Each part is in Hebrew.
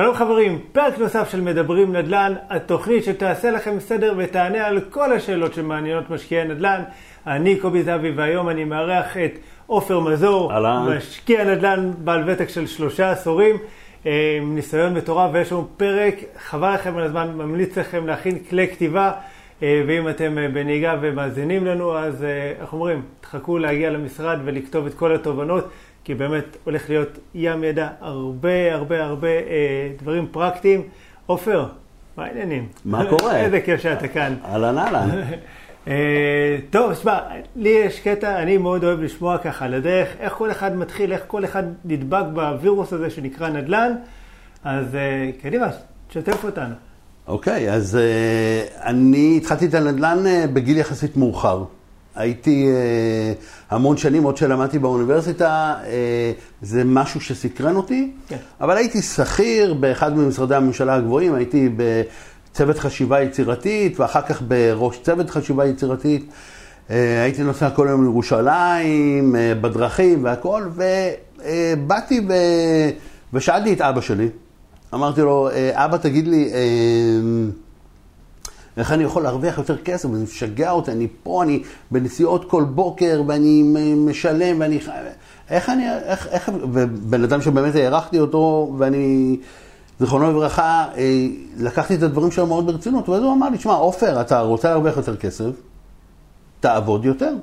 שלום חברים, פרק נוסף של מדברים נדל"ן, התוכנית שתעשה לכם סדר ותענה על כל השאלות שמעניינות משקיעי נדל"ן. אני קובי זהבי והיום אני מארח את עופר מזור, אהלן. משקיע נדל"ן בעל ותק של שלושה עשורים, אה, עם ניסיון מטורף ויש לנו פרק, חבל לכם על הזמן, ממליץ לכם להכין כלי כתיבה. אה, ואם אתם אה, בנהיגה ומאזינים לנו, אז איך אומרים, תחכו להגיע למשרד ולכתוב את כל התובנות, כי באמת הולך להיות ים ידע, הרבה הרבה הרבה אה, דברים פרקטיים. עופר, מה העניינים? מה קורה? איזה כיף שאתה כאן. אהלן אהלן. אה, טוב, שמע, לי יש קטע, אני מאוד אוהב לשמוע ככה על הדרך, איך כל אחד מתחיל, איך כל אחד נדבק בווירוס הזה שנקרא נדל"ן, אז אה, קדימה, תשתף אותנו. אוקיי, אז uh, אני התחלתי את הנדל"ן בגיל יחסית מאוחר. הייתי uh, המון שנים, עוד שלמדתי באוניברסיטה, uh, זה משהו שסקרן אותי, כן. אבל הייתי שכיר באחד ממשרדי הממשלה הגבוהים, הייתי בצוות חשיבה יצירתית, ואחר כך בראש צוות חשיבה יצירתית. Uh, הייתי נוסע כל יום לירושלים, בדרכים והכל, ובאתי ו... ושאלתי את אבא שלי, אמרתי לו, אבא, תגיד לי, אה, איך אני יכול להרוויח יותר כסף? זה משגע אותי, אני פה, אני בנסיעות כל בוקר, ואני משלם, ואני... איך אני... איך... איך... ובן אדם שבאמת הערכתי אותו, ואני... זיכרונו לברכה, אה, לקחתי את הדברים שלו מאוד ברצינות, ואז הוא אמר לי, שמע, עופר, אתה רוצה להרוויח יותר כסף, תעבוד יותר.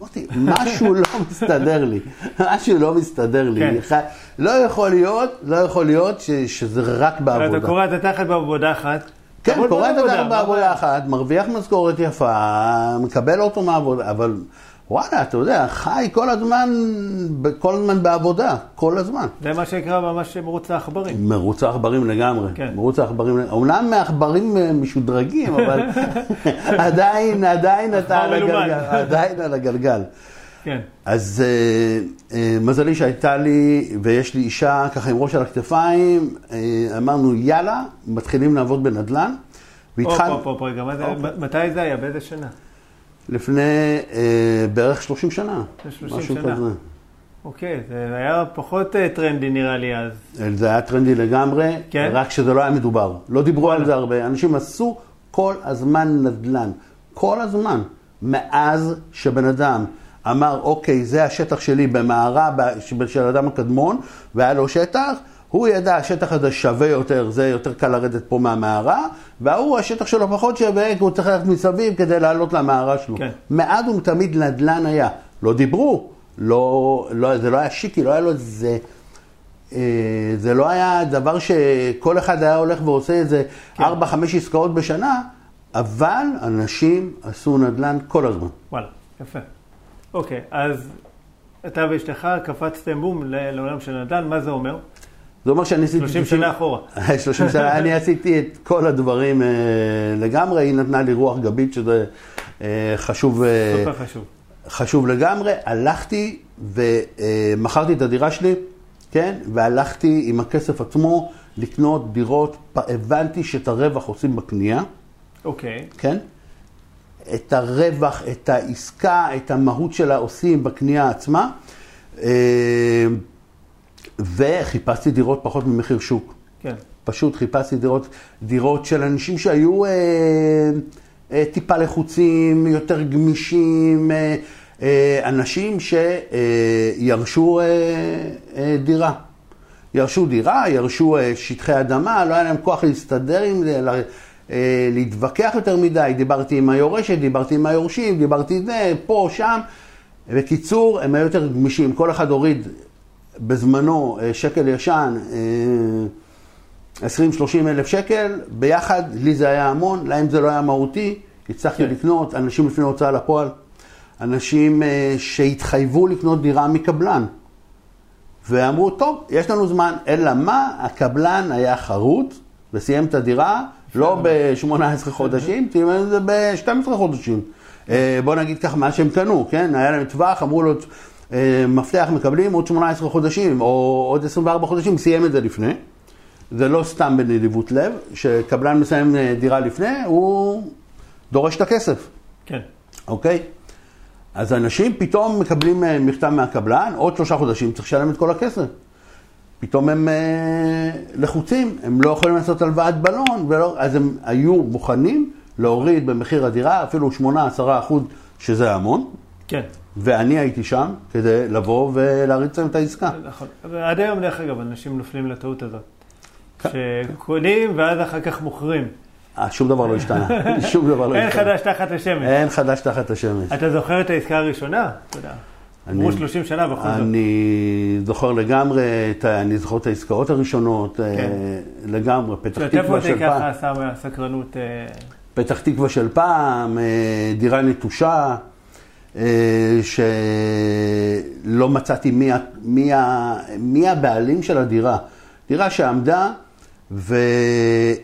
אמרתי, משהו לא מסתדר לי, משהו לא מסתדר לי. כן. כן. לא יכול להיות, לא יכול להיות ש, שזה רק בעבודה. אתה קורע את התחת בעבודה אחת. כן, קורא את הדרך בעבודה? אחת, מרוויח משכורת יפה, מקבל אותו מהעבודה, אבל וואלה, אתה יודע, חי כל הזמן, כל הזמן בעבודה, כל הזמן. זה מה שנקרא ממש מרוץ העכברים. מרוץ העכברים לגמרי, כן. מרוץ העכברים, אומנם מעכברים אה, משודרגים, אבל עדיין, עדיין אתה על. הגלגל, עדיין על הגלגל. כן. אז אה, אה, מזלי שהייתה לי, ויש לי אישה ככה עם ראש על הכתפיים, אה, אמרנו יאללה, מתחילים לעבוד בנדל"ן. הופ, והתחל- הופ, הופ, רגע. מתי זה היה? באיזה שנה? לפני אה, בערך 30 שנה. לפני 30 משהו שנה. כזה. אוקיי, זה היה פחות טרנדי נראה לי אז. זה היה טרנדי לגמרי, כן? רק שזה לא היה מדובר. לא דיברו על זה הרבה. אנשים עשו כל הזמן נדל"ן. כל הזמן. מאז שבן אדם אמר, אוקיי, זה השטח שלי במערה של האדם הקדמון, והיה לו שטח, הוא ידע, השטח הזה שווה יותר, זה יותר קל לרדת פה מהמערה, וההוא, השטח שלו פחות שווה, כי הוא צריך ללכת מסביב כדי לעלות למערה שלו. כן. מאז ומתמיד נדל"ן היה. לא דיברו, לא, לא, זה לא היה שיקי, לא היה לו איזה... אה, זה לא היה דבר שכל אחד היה הולך ועושה איזה כן. ארבע, חמש עסקאות בשנה, אבל אנשים עשו נדל"ן כל הזמן. וואלה, יפה. אוקיי, אז אתה ואשתך קפצתם בום לעולם של נדל"ן, מה זה אומר? זה אומר שאני עשיתי... 30 שנה אחורה. 30 שנה, אני עשיתי את כל הדברים אה, לגמרי, היא נתנה לי רוח גבית, שזה אה, חשוב, אה, סופר חשוב. חשוב לגמרי. הלכתי ומכרתי את הדירה שלי, כן? והלכתי עם הכסף עצמו לקנות דירות, הבנתי שאת הרווח עושים בקנייה. אוקיי, כן? את הרווח, את העסקה, את המהות שלה עושים בקנייה עצמה. אה, וחיפשתי דירות פחות ממחיר שוק. כן. פשוט חיפשתי דירות, דירות של אנשים שהיו אה, אה, טיפה לחוצים, יותר גמישים, אה, אה, אנשים שירשו אה, אה, דירה. ירשו דירה, ירשו אה, שטחי אדמה, לא היה להם כוח להסתדר עם זה, אה, להתווכח יותר מדי. דיברתי עם היורשת, דיברתי עם היורשים, דיברתי זה, פה, שם. בקיצור, הם היו יותר גמישים. כל אחד הוריד בזמנו אה, שקל ישן, אה, 20-30 אלף שקל, ביחד, לי זה היה המון, להם זה לא היה מהותי, הצלחתי כן. לקנות, אנשים לפני הוצאה לפועל, אנשים אה, שהתחייבו לקנות דירה מקבלן. ואמרו, טוב, יש לנו זמן, אלא מה, הקבלן היה חרוט וסיים את הדירה, לא ב-18 חודשים, את זה ב-12 חודשים. אה, בוא נגיד ככה, מה שהם קנו, כן? היה להם טווח, אמרו לו, אה, מפתח מקבלים עוד 18 חודשים, או עוד 24 חודשים, סיים את זה לפני. זה לא סתם בנדיבות לב, שקבלן מסיים אה, דירה לפני, הוא דורש את הכסף. כן. אוקיי? אז אנשים פתאום מקבלים מכתב מהקבלן, עוד שלושה חודשים צריך לשלם את כל הכסף. פתאום הם אה, לחוצים, הם לא יכולים לעשות הלוואת בלון, ולא, אז הם היו מוכנים להוריד במחיר הדירה אפילו 8-10 אחוז, שזה המון, כן, ואני הייתי שם כדי לבוא ולהריץ להם את העסקה. נכון. ועד היום, דרך אגב, אנשים נופלים לטעות הזאת. שקונים ואז אחר כך מוכרים. אה, שום דבר לא השתנה, שום דבר לא אין השתנה. חדש תחת השמש. אין חדש תחת השמש. אתה זוכר את העסקה הראשונה? אני- עברו 30 שנה בכל זאת. אני זוכר לגמרי, אני זוכר את העסקאות הראשונות, אה, כן. לגמרי, פתח שתף תקווה של פעם. ככה, סתם מהסקרנות. אה, פתח תקווה של פעם, אה, דירה נטושה, אה, שלא מצאתי מי, מי, מי הבעלים של הדירה. דירה שעמדה,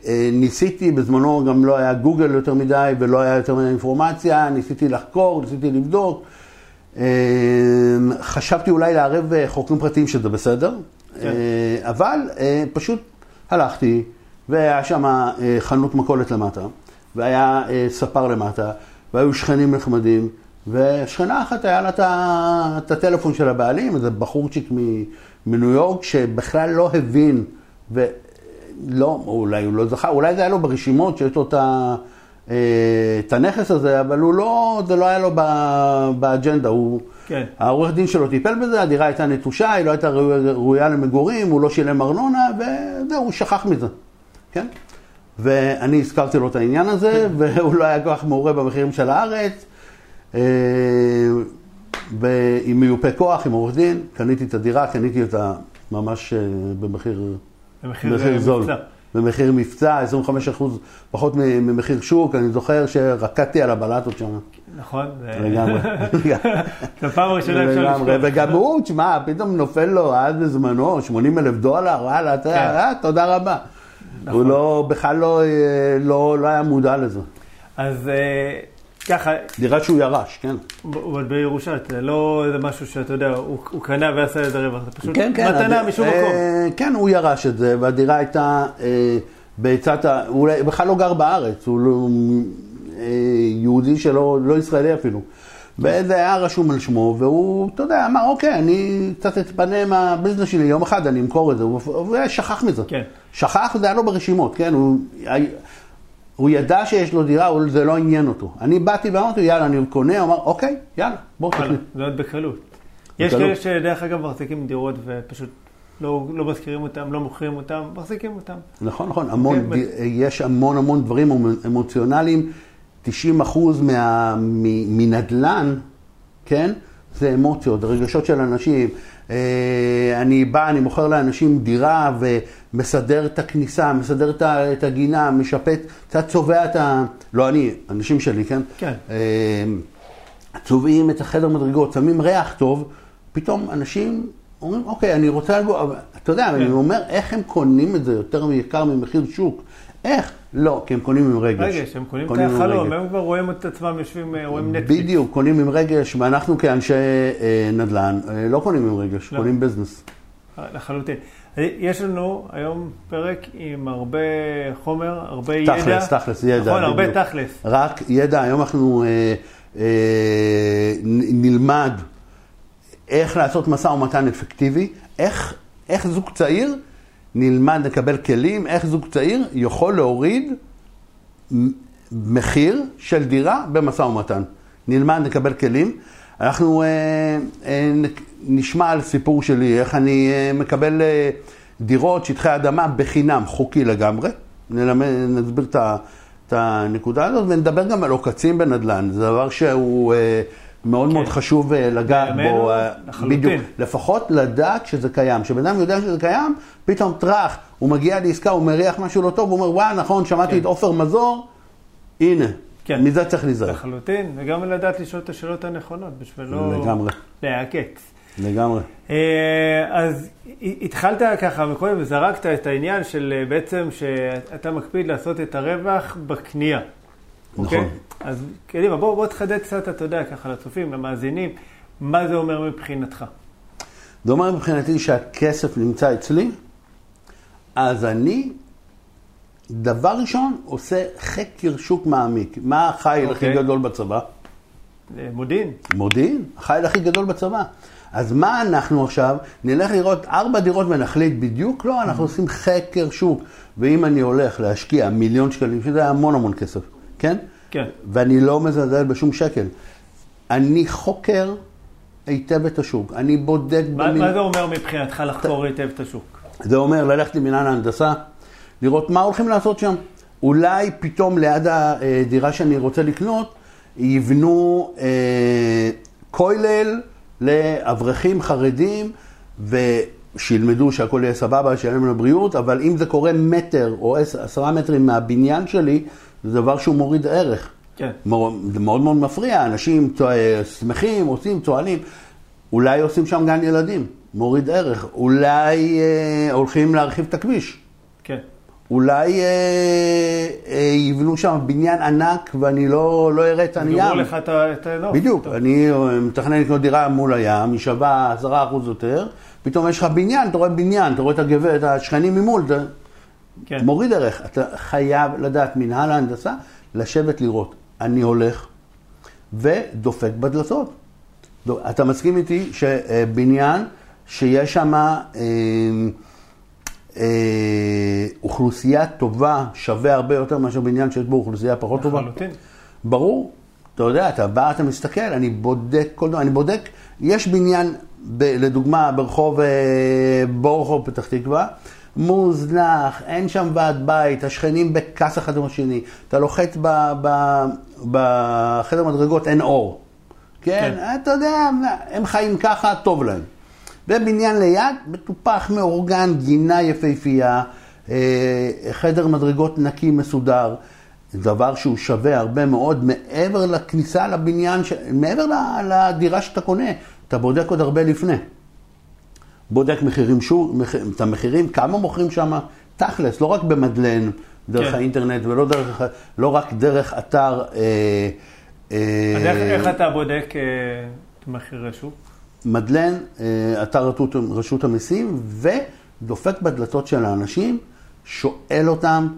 וניסיתי, בזמנו גם לא היה גוגל יותר מדי ולא היה יותר מדי אינפורמציה, ניסיתי לחקור, ניסיתי לבדוק. אה, חשבתי אולי לערב אה, חוקרים פרטיים שזה בסדר, כן. אה, אבל אה, פשוט הלכתי, והיה שם חנות מכולת למטה, והיה ספר למטה, והיו שכנים נחמדים, ושכנה אחת היה לה את הטלפון של הבעלים, איזה בחורצ'יק מניו יורק, שבכלל לא הבין, ולא, אולי הוא לא זכה, אולי זה היה לו ברשימות שיש לו את ה... אה, את הנכס הזה, אבל הוא לא, זה לא היה לו באג'נדה, הוא, כן. העורך דין שלו טיפל בזה, הדירה הייתה נטושה, היא לא הייתה ראויה, למגורים, הוא לא שילם ארנונה, וזהו, הוא שכח מזה, כן? ואני הזכרתי לו את העניין הזה, והוא לא היה כל כך מעורה במחירים של הארץ, אה, ועם מיופה כוח, עם עורך דין, קניתי את הדירה, קניתי אותה ממש אה, במחיר... במחיר במחיר זול. מבצע. במחיר מבצע, 25% פחות ממחיר שוק, אני זוכר שרקדתי על הבלטות שם. נכון? לגמרי. זו פעם ראשונה אפשר לשכוח. וגם הוא, תשמע, פתאום נופל לו אז בזמנו 80 אלף דולר, וואלה, אתה כן. אה, תודה רבה. הוא לא, בכלל לא, אה, לא, לא היה מודע לזה. אז אה, ככה, דירה שהוא ירש, כן. אבל בירושה, זה לא איזה משהו שאתה יודע, הוא הוא קנה ועשה איזה רווח, זה פשוט כן, כן. מתנה הד- משום אה, מקום. כן, הוא ירש את זה, והדירה הייתה אה, בעצת ה... הוא בכלל לא גר בארץ, הוא לא, אה, יהודי שלא, לא ישראלי אפילו. וזה היה רשום על שמו, והוא, אתה יודע, אמר, אוקיי, אני קצת אתפנה מהביזנס שלי, יום אחד אני אמכור את זה, הוא שכח מזה. כן. שכח, זה היה לו ברשימות, כן? הוא, הוא ידע שיש לו דירה, זה לא עניין אותו. אני באתי ואמרתי, יאללה, אני קונה, הוא אמר, אוקיי, יאללה, בוא תחליט. זה עוד בקלות. יש. כאלה שדרך אגב מחזיקים דירות ופשוט לא לא מזכירים אותם, לא מוכרים אותם, מחזיקים אותם. נכון, נכון, המון, כן, ד- יש המון המון דברים אמוציונליים, 90 אחוז מה, מ- מנדל"ן, כן? זה אמוציות, רגשות של אנשים. אה, אני בא, אני מוכר לאנשים דירה ומסדר את הכניסה, מסדר את הגינה, משפט, קצת צובע את ה... לא אני, אנשים שלי, כן? כן. אה, צובעים את החדר מדרגות, שמים ריח טוב, פתאום אנשים אומרים, אוקיי, אני רוצה לגור, אתה יודע, אני אומר, איך הם קונים את זה יותר יקר ממחיר שוק? איך? לא, כי הם קונים עם רגש. רגש, הם קונים את עם החלום. הם כבר רואים את עצמם יושבים, אה, רואים נטפליקס. בדיוק, קונים עם רגש, ואנחנו כאנשי אה, נדל"ן אה, לא קונים עם רגש, לא. קונים ביזנס. לחלוטין. אז יש לנו היום פרק עם הרבה חומר, הרבה ידע. תכלס, תכלס, ידע. נכון, הרבה בדיוק. תכלס. רק ידע, היום אנחנו אה, אה, נלמד איך לעשות משא ומתן אפקטיבי, איך, איך זוג צעיר נלמד לקבל כלים, איך זוג צעיר יכול להוריד מחיר של דירה במשא ומתן. נלמד לקבל כלים. אנחנו אה, אה, נשמע על סיפור שלי, איך אני אה, מקבל אה, דירות, שטחי אדמה בחינם, חוקי לגמרי. נלמד, נסביר את הנקודה הזאת, ונדבר גם על עוקצים בנדל"ן. זה דבר שהוא אה, מאוד מאוד כן. חשוב אה, לגעת בו. אה, לחלוטין. בדיוק. לפחות לדעת שזה קיים. כשבן אדם יודע שזה קיים, פתאום טראח, הוא מגיע לעסקה, הוא מריח משהו לא טוב, הוא אומר, וואי, נכון, שמעתי כן. את עופר מזור, הנה. כן. מזה צריך להיזהר. לחלוטין, וגם לדעת לשאול את השאלות הנכונות, בשביל לא לגמרי, להעקץ. לגמרי. אה, אז התחלת ככה מקודם וזרקת את העניין של בעצם שאתה מקפיד לעשות את הרווח בקנייה. נכון. אוקיי? אז קדימה, בוא, בוא תחדד קצת, אתה יודע, ככה לצופים, למאזינים, מה זה אומר מבחינתך. זה אומר מבחינתי שהכסף נמצא אצלי, אז אני, דבר ראשון, עושה חקר שוק מעמיק. מה החיל הכי אוקיי. גדול בצבא? אה, מודיעין, מודיעין, החיל הכי גדול בצבא. אז מה אנחנו עכשיו? נלך לראות ארבע דירות ונחליט בדיוק? לא, אנחנו עושים חקר שוק. ואם אני הולך להשקיע מיליון שקלים, שזה המון המון כסף, כן? כן. ואני לא מזלזל בשום שקל. אני חוקר היטב את השוק, אני בודק... מה, במין- מה זה אומר מבחינתך לחקור היטב את השוק? זה אומר ללכת למינהל ההנדסה, לראות מה הולכים לעשות שם. אולי פתאום ליד הדירה שאני רוצה לקנות, יבנו אה, כולל לאברכים חרדים, ושילמדו שהכל יהיה סבבה, שיהיה להם לבריאות, אבל אם זה קורה מטר או עש- עשרה מטרים מהבניין שלי, זה דבר שהוא מוריד ערך. כן. זה מאוד מאוד מפריע, אנשים צוע- שמחים, עושים, צוהלים. אולי עושים שם גן ילדים, מוריד ערך. אולי אה, הולכים להרחיב את הכביש. כן. אולי אה, אה, יבנו שם בניין ענק ואני לא, לא אראה את הנייר. יגמרו לך את הנוף. בדיוק, טוב. אני אה, מתכנן לקנות דירה מול הים, היא שווה 10% יותר, פתאום יש לך בניין, אתה רואה בניין, אתה רואה את הגברת, את השכנים ממול, אתה כן. מוריד ערך. אתה חייב לדעת, מנהל ההנדסה, לשבת לראות. אני הולך ודופק בדלתות. אתה מסכים איתי שבניין שיש שם אה, אה, אוכלוסייה טובה שווה הרבה יותר מאשר בניין שיש בו אוכלוסייה פחות טובה? לחלוטין. ברור. אתה יודע, אתה בא, אתה מסתכל, אני בודק כל דבר, אני בודק, יש בניין, ב, לדוגמה, ברחוב אה, בורחוב פתח תקווה, מוזנח, אין שם ועד בית, השכנים בכעס אחד עם השני, אתה לוחץ בחדר מדרגות, אין אור. כן, כן. אתה יודע, הם חיים ככה, טוב להם. ובניין ליד, מטופח, מאורגן, גינה יפהפייה, אה, חדר מדרגות נקי, מסודר. דבר שהוא שווה הרבה מאוד מעבר לכניסה לבניין, ש... מעבר לדירה שאתה קונה. אתה בודק עוד הרבה לפני. בודק מחירים שוב, מח... את המחירים, כמה מוכרים שם, תכלס, לא רק במדלן, דרך כן. האינטרנט, ולא דרך, לא רק דרך אתר... אה, אה, אז איך, איך אתה בודק אה, את מחירי שוק? מדלן, אה, אתר רשות, רשות המיסים, ודופק בדלתות של האנשים, שואל אותם,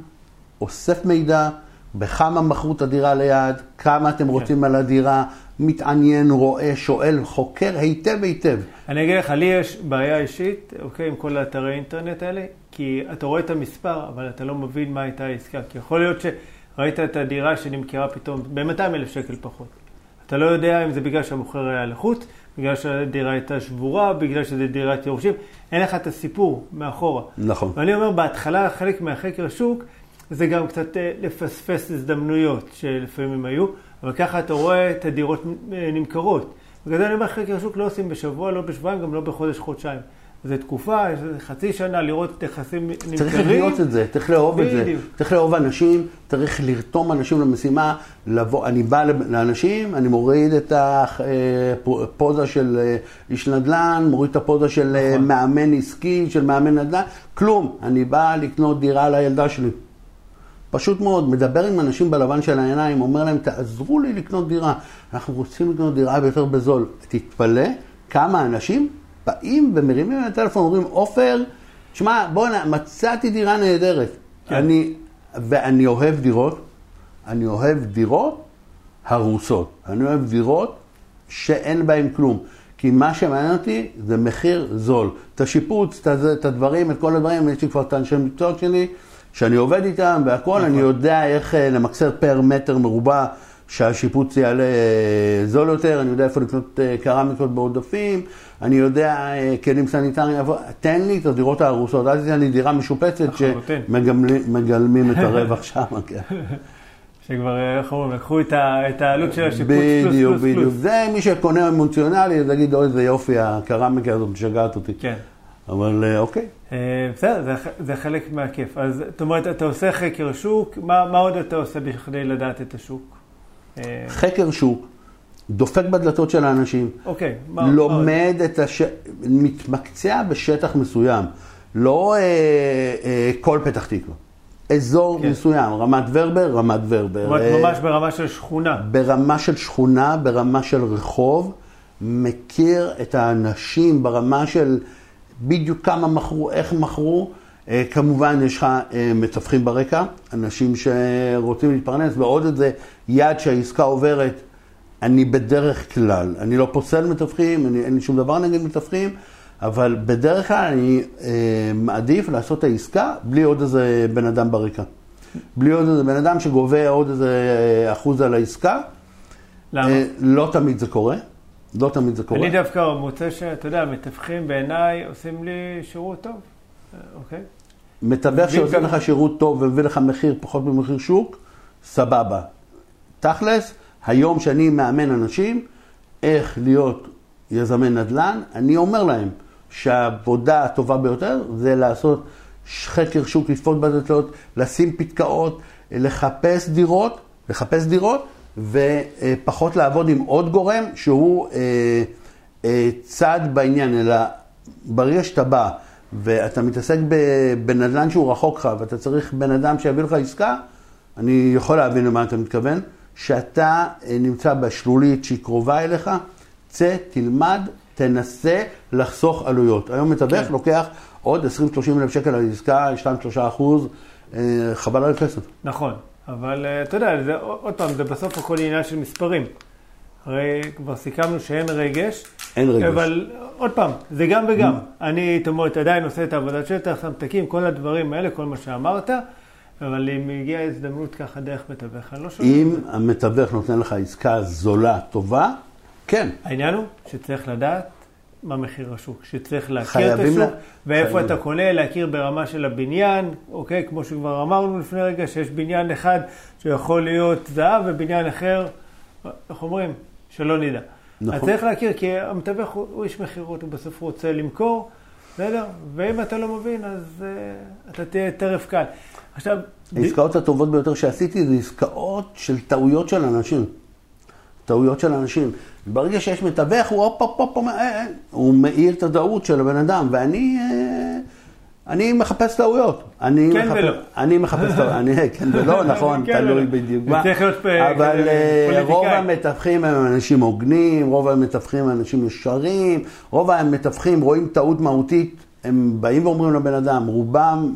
אוסף מידע, בכמה מכרו את הדירה ליד, כמה אתם רוצים על הדירה, מתעניין, רואה, שואל, חוקר היטב היטב. אני אגיד לך, לי יש בעיה אישית, אוקיי, עם כל האתרי האינטרנט האלה, כי אתה רואה את המספר, אבל אתה לא מבין מה הייתה העסקה. כי יכול להיות שראית את הדירה שנמכרה פתאום ב-200 אלף שקל פחות. אתה לא יודע אם זה בגלל שהמוכר היה לחוץ, בגלל שהדירה הייתה שבורה, בגלל שזה דירת יורשים. אין לך את הסיפור מאחורה. נכון. ואני אומר, בהתחלה חלק מהחקר שוק זה גם קצת אה, לפספס הזדמנויות שלפעמים היו, אבל ככה אתה רואה את הדירות אה, נמכרות. בגלל זה אני אומר, חקר שוק לא עושים בשבוע, לא בשבועיים, גם לא בחודש, חודשיים. זו תקופה, איזה חצי שנה לראות את נכסים נמכרים. צריך לחיות את זה, צריך לאהוב את זה. צריך לאהוב אנשים, צריך לרתום אנשים למשימה, לבוא, אני בא לאנשים, אני מוריד את הפוזה של אה, איש נדל"ן, מוריד את הפוזה של אה, נכון. מאמן עסקי, של מאמן נדל"ן, כלום. אני בא לקנות דירה לילדה שלי. פשוט מאוד, מדבר עם אנשים בלבן של העיניים, אומר להם, תעזרו לי לקנות דירה. אנחנו רוצים לקנות דירה ביותר בזול. תתפלא כמה אנשים באים ומרימים להם טלפון, אומרים, עופר, שמע, בוא'נה, מצאתי דירה נהדרת. כן. אני, ואני אוהב דירות, אני אוהב דירות הרוסות. אני אוהב דירות שאין בהן כלום. כי מה שמעניין אותי זה מחיר זול. את השיפוץ, את, את הדברים, את כל הדברים, יש לי כבר את האנשי מקצוע שלי, שאני עובד איתם והכול, נכון. אני יודע איך אה, למקסר פר מטר מרובע שהשיפוץ יעלה אה, זול יותר, אני יודע איפה לקנות אה, קרמיקות בעודפים, אני יודע כלים סניטריים, תן לי את הדירות ההרוסות, אל תיתן לי דירה משופצת לחלוטין. שמגלמים את הרווח שם. כן. שכבר, איך אומרים, לקחו את העלות של השיפוץ פלוס בדיוק, פלוס בדיוק. פלוס. זה מי שקונה אמוציונלי, אז יגיד, אוי, איזה יופי, הקרמיקה הזאת משגעת אותי. כן. אבל אה, אוקיי. אה, בסדר, זה, זה חלק מהכיף. אז זאת אומרת, אתה עושה חקר שוק, מה, מה עוד אתה עושה בכדי לדעת את השוק? אה, חקר שוק, דופק בדלתות של האנשים, אוקיי, מה? לומד את הש... מתמקצע בשטח מסוים, לא אה, אה, כל פתח תקווה. אזור כן. מסוים, רמת ורבר, רמת ורבר. ממש ברמה של שכונה. ברמה של שכונה, ברמה של רחוב, מכיר את האנשים ברמה של בדיוק כמה מכרו, איך מכרו. אה, כמובן, יש לך אה, מתווכים ברקע, אנשים שרוצים להתפרנס, ועוד איזה יד שהעסקה עוברת, אני בדרך כלל, אני לא פוסל מתווכים, אני, אין לי שום דבר נגד מתווכים, אבל בדרך כלל אני אה, מעדיף לעשות את העסקה בלי עוד איזה בן אדם ברקע. בלי עוד איזה בן אדם שגובה עוד איזה אה, אחוז על העסקה. למה? אה, לא תמיד זה קורה. לא תמיד זה קורה. אני דווקא מוצא שאתה יודע, מתווכים בעיניי עושים לי שירות טוב, אה, אוקיי? מתווך שעושה לך שירות טוב ומביא לך מחיר פחות ממחיר שוק, סבבה. תכלס, היום שאני מאמן אנשים איך להיות יזמי נדל"ן, אני אומר להם שהעבודה הטובה ביותר זה לעשות חקר שוק, לצפות בדלתות, לשים פתקאות, לחפש דירות, לחפש דירות, ופחות לעבוד עם עוד גורם שהוא אה, אה, צד בעניין, אלא ברגע שאתה בא ואתה מתעסק בנדל"ן שהוא רחוק לך ואתה צריך בן אדם שיביא לך עסקה, אני יכול להבין למה אתה מתכוון, שאתה אה, נמצא בשלולית שהיא קרובה אליך, צא, תלמד, תנסה לחסוך עלויות. היום מתווך כן. לוקח עוד 20-30 אלף שקל על עסקה, 2-3 אחוז, חבל על כסף. נכון, אבל אה, אתה יודע, זה, עוד פעם, זה בסוף הכל עניין של מספרים. הרי כבר סיכמנו שאין רגש, אין רגש. אבל עוד פעם, זה גם וגם. אני, זאת אומרת, עדיין עושה את העבודת שטח, שם פתקים, כל הדברים האלה, כל מה שאמרת, אבל אם הגיעה הזדמנות ככה דרך מתווך, אני לא שומע. אם המתווך נותן לך עסקה זולה, טובה, כן. העניין הוא שצריך לדעת מה מחיר השוק, שצריך להכיר את השוק, לה- ואיפה חייבים. אתה קונה, להכיר ברמה של הבניין, אוקיי? כמו שכבר אמרנו לפני רגע, שיש בניין אחד שיכול להיות זהב ובניין אחר, איך אומרים? שלא נדע. נכון. אז צריך להכיר, כי המתווך הוא, הוא איש מכירות, הוא בסוף רוצה למכור, בסדר? ואם אתה לא מבין, אז uh, אתה תהיה טרף קל. עכשיו, העסקאות הטובות ביותר שעשיתי זה עסקאות של טעויות של אנשים. טעויות של אנשים. ברגע שיש מתווך, הוא הופ הופ הופ, אה, אה, הוא מאיר את הטעות של הבן אדם, ואני אה, אני מחפש טעויות. אני כן מחפש, ולא. אני מחפש טעויות, אני, כן ולא, נכון, כן תלוי. בדיוק מה. צריך להיות פ- אבל פוליטיקאי. רוב המתווכים הם אנשים הוגנים, רוב המתווכים הם אנשים ישרים, רוב המתווכים רואים טעות מהותית, הם באים ואומרים לבן אדם, רובם,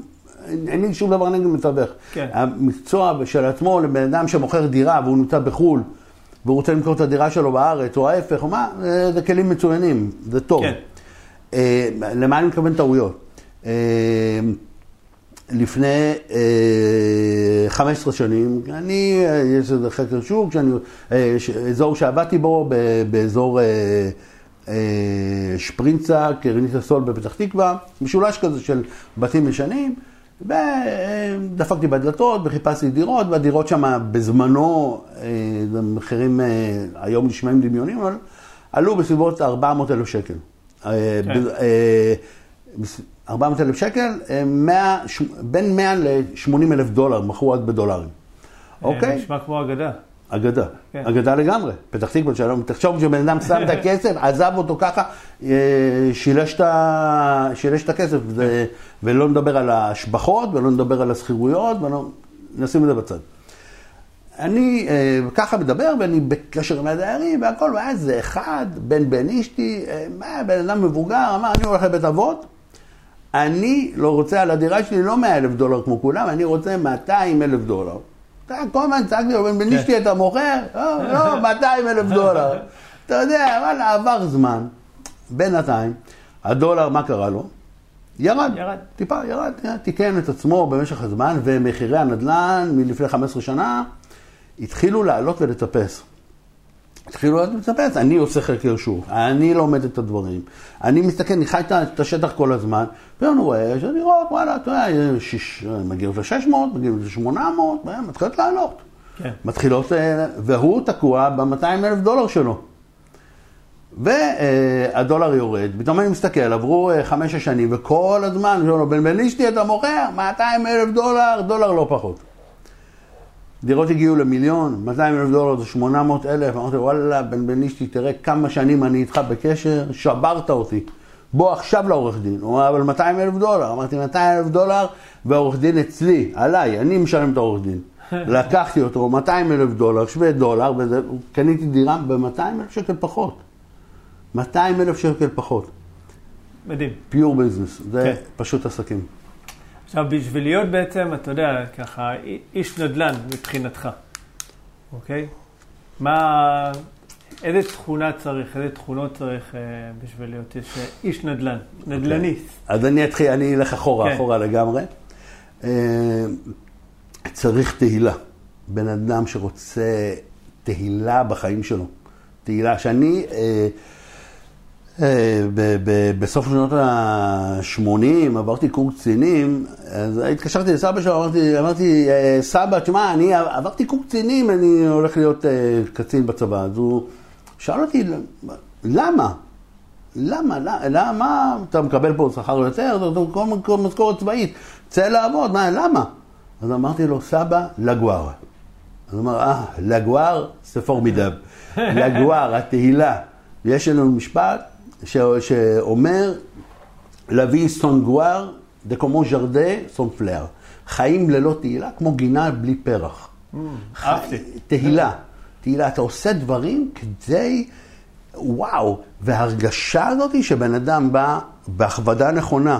אין לי שום דבר נגד מתווך. כן. המקצוע של עצמו לבן אדם שמוכר דירה והוא נמצא בחו"ל, והוא רוצה למכור את הדירה שלו בארץ, או ההפך, או מה, זה, זה כלים מצוינים, זה טוב. כן. אה, למה אני מתכוון טעויות? אה, לפני אה, 15 שנים, אני, אה, יש איזה חקר שוק, שאני, אה, ש- אזור שעבדתי בו, ב- באזור אה, אה, שפרינצה, קרנית הסול בפתח תקווה, משולש כזה של בתים ישנים, ודפקתי בדלתות וחיפשתי דירות, והדירות שם בזמנו, אה, זה מחירים אה, היום נשמעים דמיונים, אבל עלו בסביבות 400 אלף שקל. אה, כן. ב- אה, 400 אלף שקל, אה, 100, ש- בין 100 ל-80 אלף דולר, מכרו רק בדולרים. אוקיי? נשמע כמו אגדה. אגדה, כן. אגדה לגמרי. פתח תקווה שלום, תחשוב שבן אדם שם את הכסף, עזב אותו ככה, אה, שילש את ה- שילש את הכסף, זה- ולא נדבר על ההשבחות, ולא נדבר על השכירויות, ולא- נשים את זה בצד. אני אה, ככה מדבר, ואני בקשר עם הדיירים והכל, והיה איזה אחד, בן בן אשתי, אה, מה, בן אדם מבוגר, אמר, אני הולך לבית אבות, אני לא רוצה על הדירה שלי לא 100 אלף דולר כמו כולם, אני רוצה 200 אלף דולר. אתה כל הזמן צעקתי לו, בן בן אשתי אתה מוכר? לא, לא, 200 אלף דולר. אתה יודע, וואלה, עבר זמן, בינתיים, הדולר, מה קרה לו? ירד. ירד. טיפה ירד, תיקן את עצמו במשך הזמן, ומחירי הנדל"ן מלפני 15 שנה התחילו לעלות ולטפס. התחילו ולטפס, אני עושה חקר שוק, אני לומד את הדברים, אני מסתכל, אני חי את השטח כל הזמן, ואני רואה שהדירות, וואלה, אתה יודע, שיש- מגיעות ל-600, מגיעות ל-800, מתחילות לעלות. כן. מתחילות, אה, והוא תקוע ב-200 אלף דולר שלו. והדולר יורד, פתאום אני מסתכל, עברו אה, חמש-שש שנים, וכל הזמן, בן בן אשתי אתה מוכר, 200 אלף דולר, דולר לא פחות. דירות הגיעו למיליון, 200 אלף דולר זה 800 אלף, אמרתי, וואלה, בן בן אשתי, תראה כמה שנים אני איתך בקשר, שברת אותי. בוא עכשיו לעורך דין. הוא אמר, אבל 200 אלף דולר. אמרתי, 200 אלף דולר, והעורך דין אצלי, עליי, אני משלם את העורך דין. לקחתי אותו, 200 אלף דולר, שווה דולר, וקניתי דירה ב-200 אלף שקל פחות. 200 אלף שקל פחות. מדהים. פיור ביזנס, זה כן. פשוט עסקים. עכשיו, בשביל להיות בעצם, אתה יודע, ככה, איש נדל"ן מבחינתך, אוקיי? מה, איזה תכונה צריך, איזה תכונות צריך אה, בשביל להיות איש, איש נדל"ן, נדל"ניסט? Okay. אז אני אתחיל, אני אלך אחורה, כן. אחורה לגמרי. אה, צריך תהילה. בן אדם שרוצה תהילה בחיים שלו. תהילה, שאני אה, אה, בסוף שנות ה-80 עברתי קורס קצינים, אז התקשרתי לסבא שלו, אמרתי, אמרתי אה, סבא, תשמע, אני עברתי קורס קצינים, אני הולך להיות אה, קצין בצבא. אז הוא שאל אותי, למה? למה? למה? למה? אתה מקבל פה שכר יותר, אתה כל כל משכורת צבאית, צא לעבוד, מה, למה? אז אמרתי לו, סבא, לגואר. אז הוא אמר, אה, לגואר, זה פורמידב. לגואר, התהילה. יש לנו משפט שאומר, להביא סון גואר, דה קומו ז'רדה, סון פלר. חיים ללא תהילה, כמו גינה בלי פרח. אהבתי. תהילה. תהילה, אתה עושה דברים כדי, וואו, וההרגשה הזאת היא שבן אדם בא בהכבדה נכונה,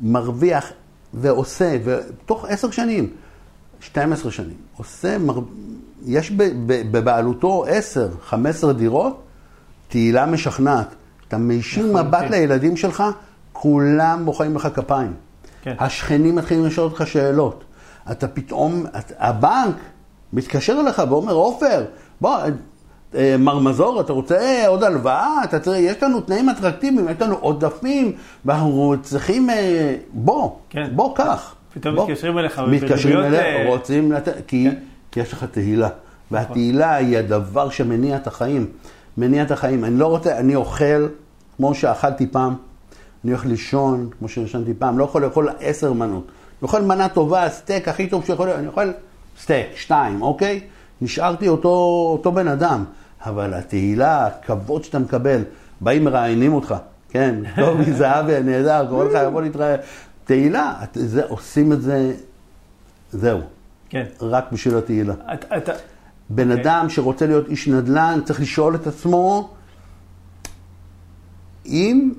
מרוויח ועושה, ותוך עשר שנים, 12 שנים, עושה, מר... יש בבעלותו 10, 15 דירות, תהילה משכנעת. אתה מישיר לחלוטין. מבט לילדים שלך, כולם מוחאים לך כפיים. כן. השכנים מתחילים לשאול אותך שאלות. אתה פתאום, את, הבנק מתקשר אליך ואומר, עופר, בוא, אה, מר מזור, אתה רוצה אה, עוד הלוואה? אתה צריך, יש לנו תנאים אטרקטיביים, יש לנו עודפים, ואנחנו צריכים, אה, בוא, כן. בוא, קח. פתאום בוא. מתקשרים אליך מתקשרים אליך, אה, רוצים לתת, כי, כן. כי יש לך תהילה. והתהילה היא הדבר שמניע את החיים. מניע את החיים. אני לא רוצה, אני אוכל כמו שאכלתי פעם, אני הולך לישון כמו שישנתי פעם, לא יכול לאכול עשר מנות. אני אוכל מנה טובה, סטייק הכי טוב שיכול להיות, אני אוכל סטייק, שתיים, אוקיי? נשארתי אותו, אותו בן אדם. אבל התהילה, הכבוד שאתה מקבל, באים מראיינים אותך, כן, טובי זהבי, נהדר, קורא לך, יבוא להתראיין. תהילה, את- זה, עושים את זה, זהו, כן. רק בשביל התהילה. אתה- בן אוקיי. אדם שרוצה להיות איש נדל"ן צריך לשאול את עצמו אם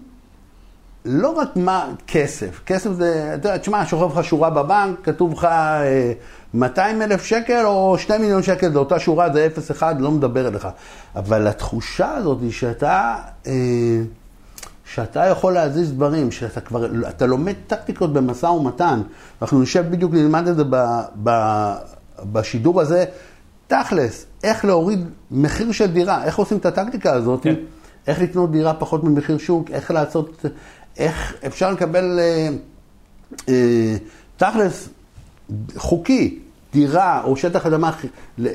לא רק מה כסף, כסף זה, אתה יודע, תשמע, שוכב לך שורה בבנק, כתוב לך אה, 200 אלף שקל או 2 מיליון שקל, זה אותה שורה, זה 0-1, לא מדבר אליך. אבל התחושה הזאת היא שאתה, אה, שאתה יכול להזיז דברים, שאתה כבר, אתה לומד טקטיקות במשא ומתן. אנחנו נשב בדיוק, נלמד את זה ב, ב, בשידור הזה, תכלס, איך להוריד מחיר של דירה, איך עושים את הטקטיקה הזאת, כן. איך לקנות דירה פחות ממחיר שוק, איך לעשות, איך אפשר לקבל אה, אה, תכלס חוקי, דירה או שטח אדמה ל-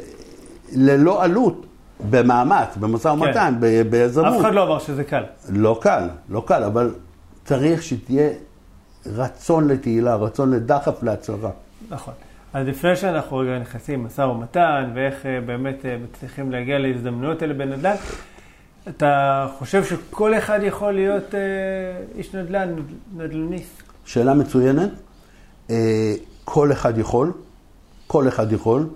ללא עלות, במאמץ, במשא ומתן, ב- ביזמות. אף אחד לא אמר שזה קל. לא קל, לא קל, אבל צריך שתהיה רצון לתהילה, רצון לדחף להצלחה. נכון. אז לפני שאנחנו רגע נכנסים משא ומתן, ואיך אה, באמת אה, מצליחים להגיע להזדמנויות האלה בנדל"ן, אתה חושב שכל אחד יכול להיות אה, איש נדל"ן, נדל"ניסט? שאלה מצוינת. אה, כל אחד יכול, כל אחד יכול,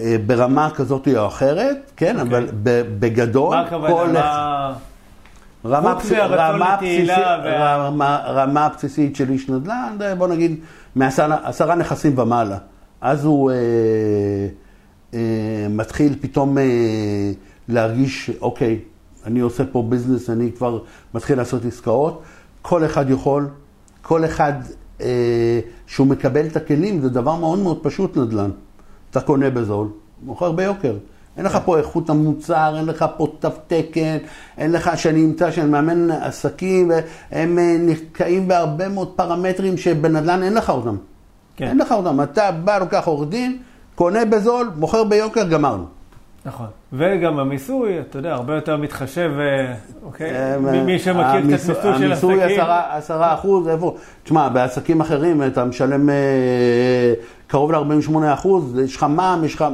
אה, ברמה כזאת או אחרת, כן, אוקיי. אבל בגדול, מה הכוונה? כל אחד... מה... רמה, חוץ בסיס, מהרצון רמה, בסיסית, וה- רמה, רמה בסיסית של איש נדל"ן, בוא נגיד מעשרה עשרה נכסים ומעלה. אז הוא אה, אה, מתחיל פתאום אה, להרגיש, אוקיי, אני עושה פה ביזנס, אני כבר מתחיל לעשות עסקאות. כל אחד יכול, כל אחד אה, שהוא מקבל את הכלים, זה דבר מאוד מאוד פשוט נדל"ן. אתה קונה בזול, מוכר ביוקר. אין לך פה איכות המוצר, אין לך פה תו תקן, אין לך, שאני אמצא שאני מאמן עסקים, הם אה, נתקעים בהרבה מאוד פרמטרים שבנדל"ן אין לך אותם. כן. אין לך אותם. אתה בא, לוקח עורך דין, קונה בזול, מוכר ביוקר, גמרנו. נכון. וגם המיסוי, אתה יודע, הרבה יותר מתחשב, אה, אוקיי? אה, מי- מי שמכיר קצת המיסוי- מיסוי של המיסוי עסקים. עשרה- עשרה אחוז, איפה? תשמע, בעסקים אחרים אתה משלם אה, קרוב ל-48 אחוז, יש לך מע"מ, יש לך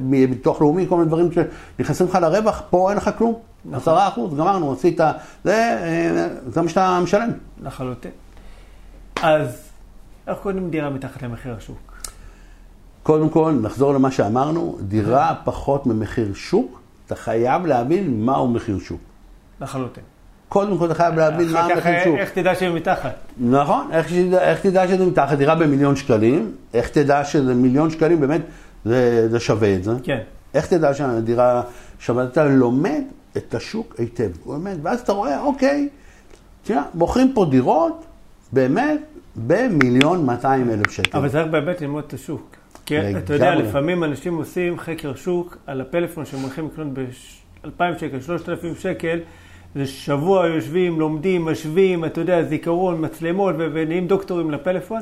ביטוח לאומי, כל מיני דברים שנכנסים לך לרווח, פה אין לך כלום. נכון. עשרה אחוז, גמרנו, עשית, זה, אה, זה מה שאתה משלם. לחלוטין. אז איך קונים דירה מתחת למחיר השוק? קודם כל, נחזור למה שאמרנו, דירה פחות ממחיר שוק, אתה חייב להבין מהו מחיר שוק. לחלוטין. קודם כל אתה חייב להבין מה המחיר שוק. איך תדע שהם מתחת? נכון, איך, איך תדע שזה מתחת דירה במיליון שקלים, איך תדע שזה מיליון שקלים, באמת, זה, זה שווה את זה. כן. איך תדע שהדירה שווה? אתה לומד את השוק היטב, באמת, ואז אתה רואה, אוקיי, תראה, מוכרים פה דירות, באמת, במיליון 200 אלף שקל. אבל צריך באמת ללמוד את השוק. כי אתה יודע, לפעמים אנשים עושים חקר שוק על הפלאפון שהם הולכים לקנות ב-2,000 שקל, 3,000 שקל, זה שבוע יושבים, לומדים, משווים, אתה יודע, זיכרון, מצלמות, ונהיים דוקטורים לפלאפון.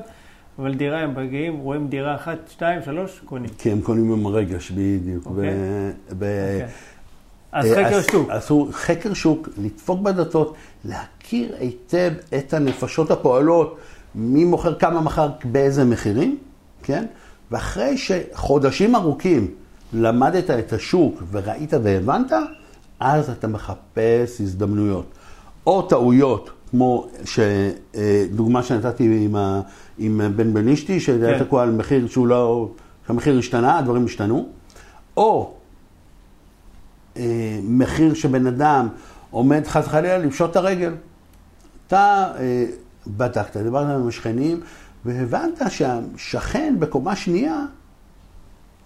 אבל דירה הם מגיעים, רואים דירה אחת, שתיים, שלוש, קונים. כי הם קונים עם רגש, בדיוק. אוקיי. אוקיי. אז אה, חקר שוק. עשו חקר שוק, לדפוק בדלתות, להכיר היטב את הנפשות הפועלות, מי מוכר, כמה מכר, באיזה מחירים, כן? ואחרי שחודשים ארוכים למדת את השוק וראית והבנת, אז אתה מחפש הזדמנויות. או טעויות, כמו דוגמה שנתתי עם, ה, עם בן בנישתי, שהיה כן. תקוע על מחיר שהוא לא, שהמחיר השתנה, הדברים השתנו, או אה, מחיר שבן אדם עומד חס וחלילה לפשוט את הרגל. אתה אה, בדקת, דיברת עם השכנים, והבנת שהשכן בקומה שנייה,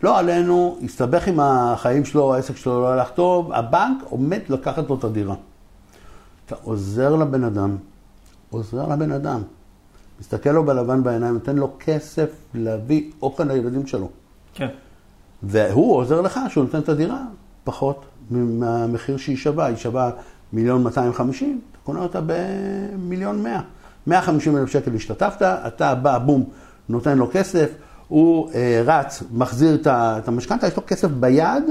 לא עלינו, הסתבך עם החיים שלו, העסק שלו לא הלך טוב, הבנק עומד לקחת לו את הדירה. אתה עוזר לבן אדם, עוזר לבן אדם. מסתכל לו בלבן בעיניים, נותן לו כסף להביא אוכל לילדים שלו. כן. והוא עוזר לך שהוא נותן את הדירה פחות מהמחיר שהיא שווה. היא שווה מיליון 250, אתה קונה אותה במיליון 100. 150 אלף שקל השתתפת, אתה בא, בום, נותן לו כסף, הוא אה, רץ, מחזיר את המשכנתה, יש לו כסף ביד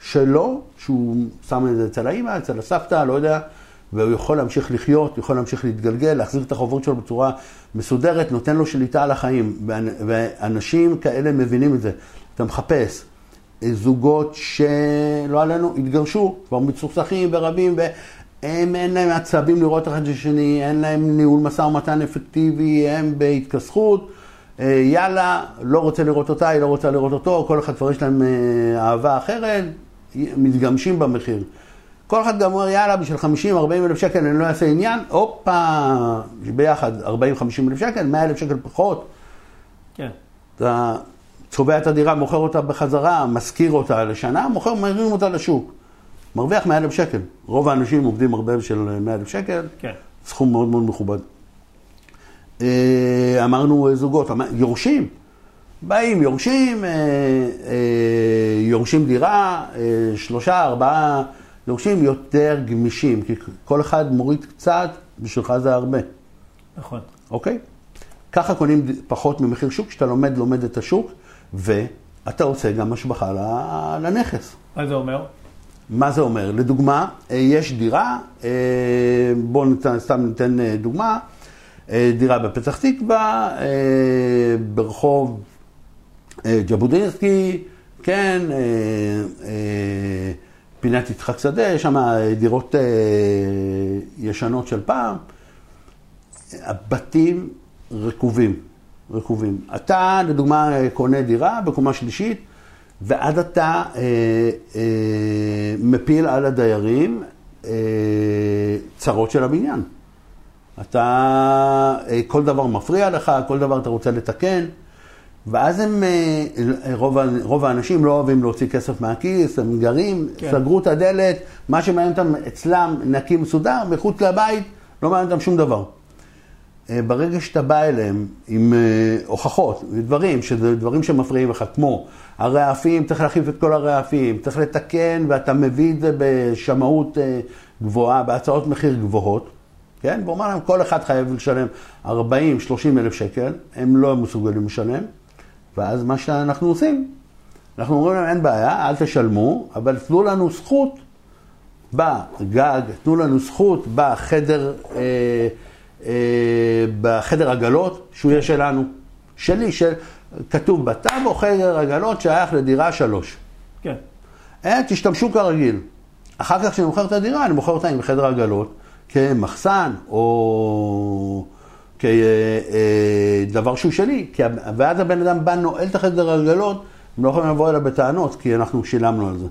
שלו, שהוא שם את זה אצל האמא, אצל הסבתא, לא יודע, והוא יכול להמשיך לחיות, יכול להמשיך להתגלגל, להחזיר את החובות שלו בצורה מסודרת, נותן לו שליטה על החיים. ואנשים כאלה מבינים את זה. אתה מחפש זוגות שלא עלינו, התגרשו, כבר מצוחצחים ורבים, והם אין להם עצבים לראות אחד את השני, אין להם ניהול משא ומתן אפקטיבי, הם בהתכסכות. אה, יאללה, לא רוצה לראות אותה, היא לא רוצה לראות אותו, כל אחד כבר יש להם אה, אהבה אחרת, מתגמשים במחיר. כל אחד גם אומר, יאללה, בשביל 50-40 אלף שקל אני לא אעשה עניין, הופה, ביחד 40-50 אלף שקל, 100 אלף שקל פחות. כן. אתה צובע את הדירה, מוכר אותה בחזרה, משכיר אותה לשנה, מוכר, מרים אותה לשוק. מרוויח 100 אלף שקל. רוב האנשים עובדים הרבה של 100 אלף שקל, כן. סכום מאוד מאוד מכובד. אה, אמרנו זוגות, יורשים. באים, יורשים, אה, אה, יורשים דירה, שלושה, ארבעה דורשים יותר גמישים, כי כל אחד מוריד קצת, בשבילך זה הרבה. נכון. אוקיי? ככה קונים פחות ממחיר שוק, כשאתה לומד, לומד את השוק, ואתה עושה גם השבחה לנכס. מה זה אומר? מה זה אומר? לדוגמה, אה, יש דירה, אה, בואו ניתן, סתם ניתן אה, דוגמה, דירה בפתח תקווה, ברחוב ג'בודינסקי, כן, פינת יצחק שדה, יש שם דירות ישנות של פעם. הבתים רקובים, רקובים. אתה, לדוגמה, קונה דירה בקומה שלישית, ועד אתה אה, אה, מפיל על הדיירים אה, צרות של הבניין. אתה, אה, כל דבר מפריע לך, כל דבר אתה רוצה לתקן. ואז הם, אה, רוב, רוב האנשים לא אוהבים להוציא כסף מהכיס, הם גרים, כן. סגרו את הדלת, מה שמעניין אותם אצלם נקי מסודר, מחוץ לבית, לא מעניין אותם שום דבר. אה, ברגע שאתה בא אליהם עם אה, הוכחות, דברים, שזה דברים שמפריעים לך, כמו הרעפים, צריך להחליף את כל הרעפים, צריך לתקן, ואתה מביא את זה בשמאות גבוהה, בהצעות מחיר גבוהות, כן? והוא אומר להם, כל אחד חייב לשלם 40-30 אלף שקל, הם לא מסוגלים לשלם. ואז מה שאנחנו עושים, אנחנו אומרים להם, אין בעיה, אל תשלמו, אבל תנו לנו זכות בגג, תנו לנו זכות בחדר, אה, אה, בחדר עגלות, שהוא יהיה שלנו. שלי, של, כתוב בטאבו חדר עגלות שייך לדירה שלוש. כן. אה, תשתמשו כרגיל. אחר כך כשאני מוכר את הדירה, אני מוכר אותה עם חדר עגלות כמחסן, או... כדבר שהוא שלי, כי, ואז הבן אדם בא, נועל את החדר הרגלות, הם לא יכולים לבוא אליו בטענות, כי אנחנו שילמנו על זה.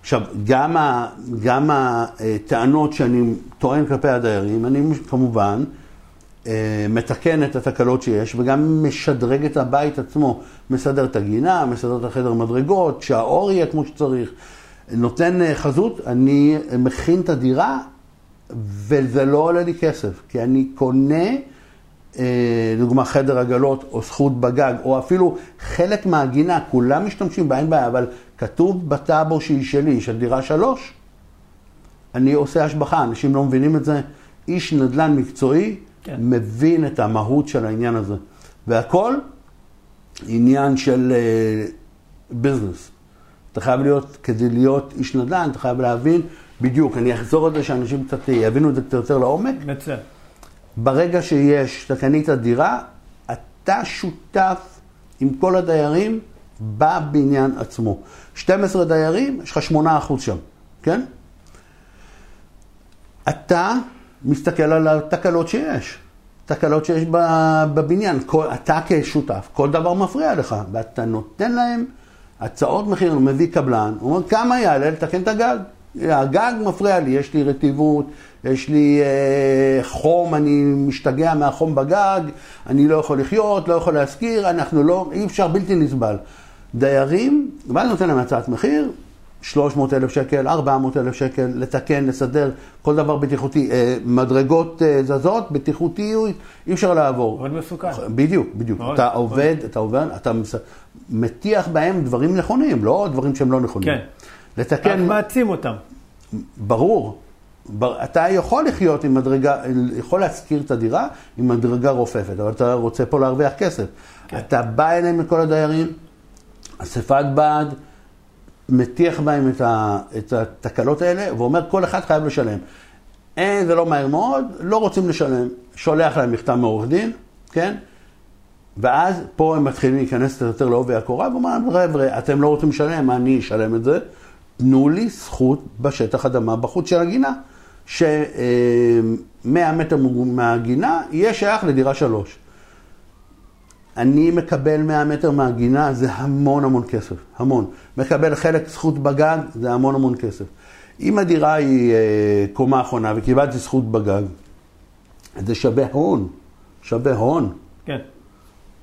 עכשיו, גם, ה, גם הטענות שאני טוען כלפי הדיירים, אני כמובן אה, מתקן את התקלות שיש וגם משדרג את הבית עצמו, מסדר את הגינה, מסדר את החדר מדרגות, שהאור יהיה כמו שצריך, נותן אה, חזות, אני מכין את הדירה וזה לא עולה לי כסף, כי אני קונה, אה, לדוגמה חדר עגלות או זכות בגג, או אפילו חלק מהגינה, כולם משתמשים בה, אין בעיה, אבל כתוב בטאבו שהיא שלי, של דירה שלוש, אני עושה השבחה, אנשים לא מבינים את זה. איש נדל"ן מקצועי כן. מבין את המהות של העניין הזה. והכל עניין של ביזנס. Uh, אתה חייב להיות, כדי להיות איש נדל"ן, אתה חייב להבין בדיוק. אני אחזור על זה שאנשים קצת יבינו את זה קצת יותר לעומק. מצוין. ברגע שיש, אתה קנית דירה, אתה שותף עם כל הדיירים בבניין עצמו. 12 דיירים, יש לך 8% שם, כן? אתה מסתכל על התקלות שיש. תקלות שיש בבניין. כל, אתה כשותף, כל דבר מפריע לך, ואתה נותן להם הצעות מחיר, מביא קבלן, הוא אומר, כמה יעלה לתקן את הגג? הגג מפריע לי, יש לי רטיבות, יש לי אה, חום, אני משתגע מהחום בגג, אני לא יכול לחיות, לא יכול להשכיר, אנחנו לא, אי אפשר, בלתי נסבל. דיירים, ואז נותן להם הצעת מחיר, 300 אלף שקל, 400 אלף שקל, לתקן, לסדר, כל דבר בטיחותי. אה, מדרגות אה, זזות, בטיחותי, אי אפשר לעבור. מאוד מסוכן. בדיוק, בדיוק. מאוד, אתה מאוד. עובד, אתה עובד, אתה מטיח בהם דברים נכונים, לא דברים שהם לא נכונים. כן. לתקן... רק מעצים אותם. ברור. אתה יכול לחיות עם מדרגה, יכול להשכיר את הדירה עם מדרגה רופפת, אבל אתה רוצה פה להרוויח כסף. כן. אתה בא אליהם לכל הדיירים, אספת בד, מטיח בהם את, ה, את התקלות האלה, ואומר כל אחד חייב לשלם. אין, זה לא מהר מאוד, לא רוצים לשלם. שולח להם מכתב מעורך דין, כן? ואז פה הם מתחילים להיכנס יותר לעובי הקורה, ואומרים, חבר'ה, אתם לא רוצים לשלם, אני אשלם את זה. תנו לי זכות בשטח אדמה בחוץ של הגינה, ש-100 מטר מהגינה יהיה שייך לדירה שלוש. אני מקבל 100 מטר מהגינה, זה המון המון כסף, המון. מקבל חלק זכות בגג, זה המון המון כסף. אם הדירה היא אה, קומה אחרונה וקיבלתי זכות בגג, זה שווה הון, שווה הון. כן.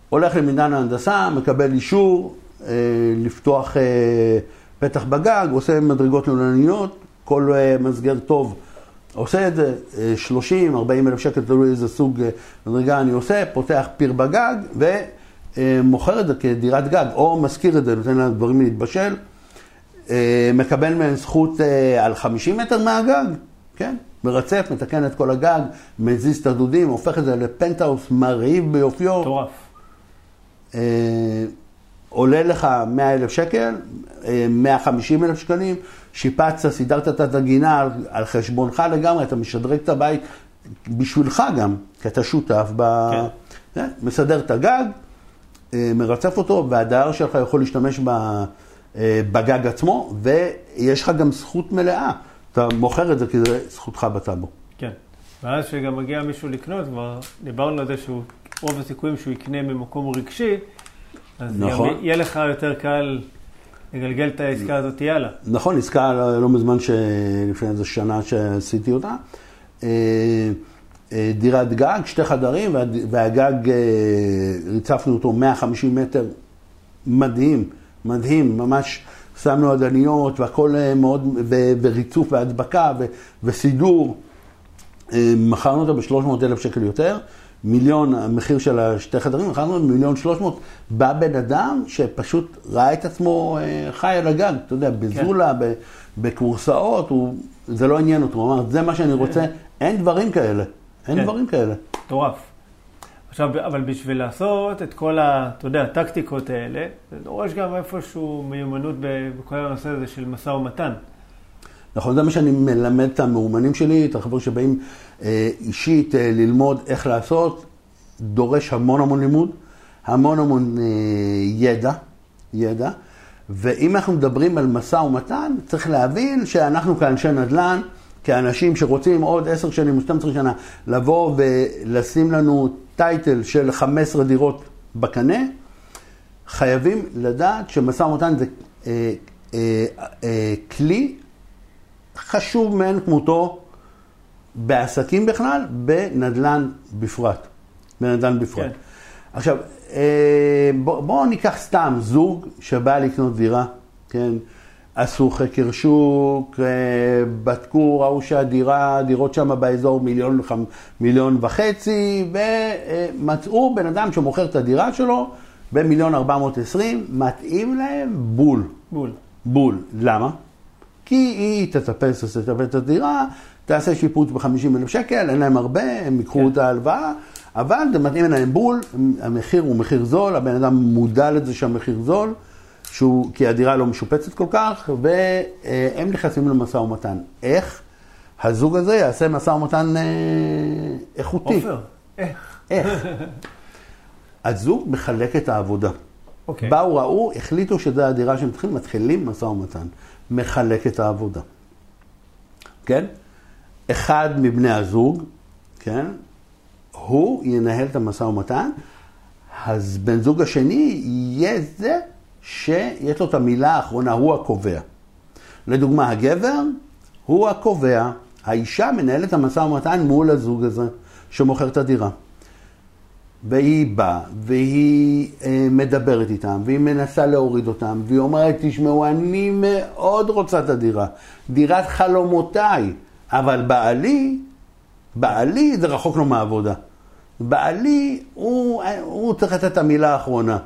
הולך למינהל ההנדסה, מקבל אישור אה, לפתוח אה, פתח בגג, עושה מדרגות לולניות, כל אה, מסגר טוב עושה את זה, 30, אה, 40 אלף שקל, תלוי איזה סוג אה, מדרגה אני עושה, פותח פיר בגג ומוכר את זה כדירת גג, או משכיר את זה, נותן לדברים להתבשל, אה, מקבל מהם זכות על 50 מטר מהגג, כן? מרצף, מתקן את כל הגג, מזיז את הדודים, הופך את זה לפנטהאוס מרהיב ביופיו. מטורף. עולה לך 100 אלף שקל, 150 אלף שקלים, שיפצת, סידרת את הגינה על, על חשבונך לגמרי, אתה משדרג את הבית בשבילך גם, כי אתה שותף, ב... כן. כן, מסדר את הגג, אה, מרצף אותו, והדייר שלך יכול להשתמש אה, בגג עצמו, ויש לך גם זכות מלאה. אתה מוכר את זה כי זה זכותך בטאבו. כן, ואז כשגם מגיע מישהו לקנות, כבר דיברנו על זה שהוא, רוב הסיכויים שהוא יקנה ממקום רגשי, אז נכון. יהיה לך יותר קל לגלגל את העסקה הזאת יאללה. נכון, עסקה לא, לא מזמן, לפני איזה שנה שעשיתי אותה. אה, אה, דירת גג, שתי חדרים, והגג, אה, ריצפנו אותו 150 מטר, מדהים, מדהים, ממש שמנו עדניות והכל מאוד, וריצוף והדבקה וסידור. מכרנו אותו ב-300 אלף שקל יותר. מיליון, המחיר של השתי חדרים, מכרנו מיליון שלוש מאות. בא בן אדם שפשוט ראה את עצמו אה, חי על הגג, אתה יודע, בזולה, כן. בכורסאות, הוא, זה לא עניין אותו, הוא אמר, זה מה שאני רוצה, כן. אין דברים כאלה, אין כן. דברים כאלה. מטורף. עכשיו, אבל בשביל לעשות את כל ה... אתה יודע, הטקטיקות האלה, זה דורש גם איפשהו מיומנות בכל הנושא הזה של משא ומתן. נכון, זה מה שאני מלמד את המאומנים שלי, את החברים שבאים אה, אישית אה, ללמוד איך לעשות, דורש המון המון לימוד, המון המון אה, ידע, ידע, ואם אנחנו מדברים על משא ומתן, צריך להבין שאנחנו כאנשי נדל"ן, כאנשים שרוצים עוד עשר שנים או 12 שנה לבוא ולשים לנו טייטל של 15 דירות בקנה, חייבים לדעת שמשא ומתן זה אה, אה, אה, כלי חשוב מאין כמותו בעסקים בכלל, בנדל"ן בפרט. אדם בפרט. כן. עכשיו, אה, בואו בוא ניקח סתם זוג שבא לקנות דירה, כן? עשו חקר שוק, אה, בדקו, ראו שהדירה, הדירות שם באזור מיליון, מיליון וחצי, ומצאו בן אדם שמוכר את הדירה שלו במיליון ארבע מאות עשרים, מתאים להם בול. בול. בול. למה? כי היא תטפס, תטפס את הדירה, תעשה שיפוץ ב-50 אלף שקל, אין להם הרבה, הם ייקחו כן. את ההלוואה, אבל זה מתאים להם בול, המחיר הוא מחיר זול, הבן אדם מודע לזה שהמחיר זול, שהוא, כי הדירה לא משופצת כל כך, והם נכנסים למשא ומתן. איך הזוג הזה יעשה משא ומתן אה, איכותי? עופר, איך? איך? הזוג מחלק את העבודה. אוקיי. באו, ראו, החליטו שזו הדירה שהם צריכים, מתחילים משא ומתן. מחלק את העבודה. כן? אחד מבני הזוג, כן? הוא ינהל את המשא ומתן, אז בן זוג השני יהיה זה שיש לו את המילה האחרונה, הוא הקובע. לדוגמה, הגבר הוא הקובע, האישה מנהלת המשא ומתן מול הזוג הזה שמוכר את הדירה. והיא באה, והיא אה, מדברת איתם, והיא מנסה להוריד אותם, והיא אומרת, תשמעו, אני מאוד רוצה את הדירה, דירת חלומותיי, אבל בעלי, בעלי זה רחוק לו מהעבודה. בעלי, הוא, הוא צריך לתת את המילה האחרונה.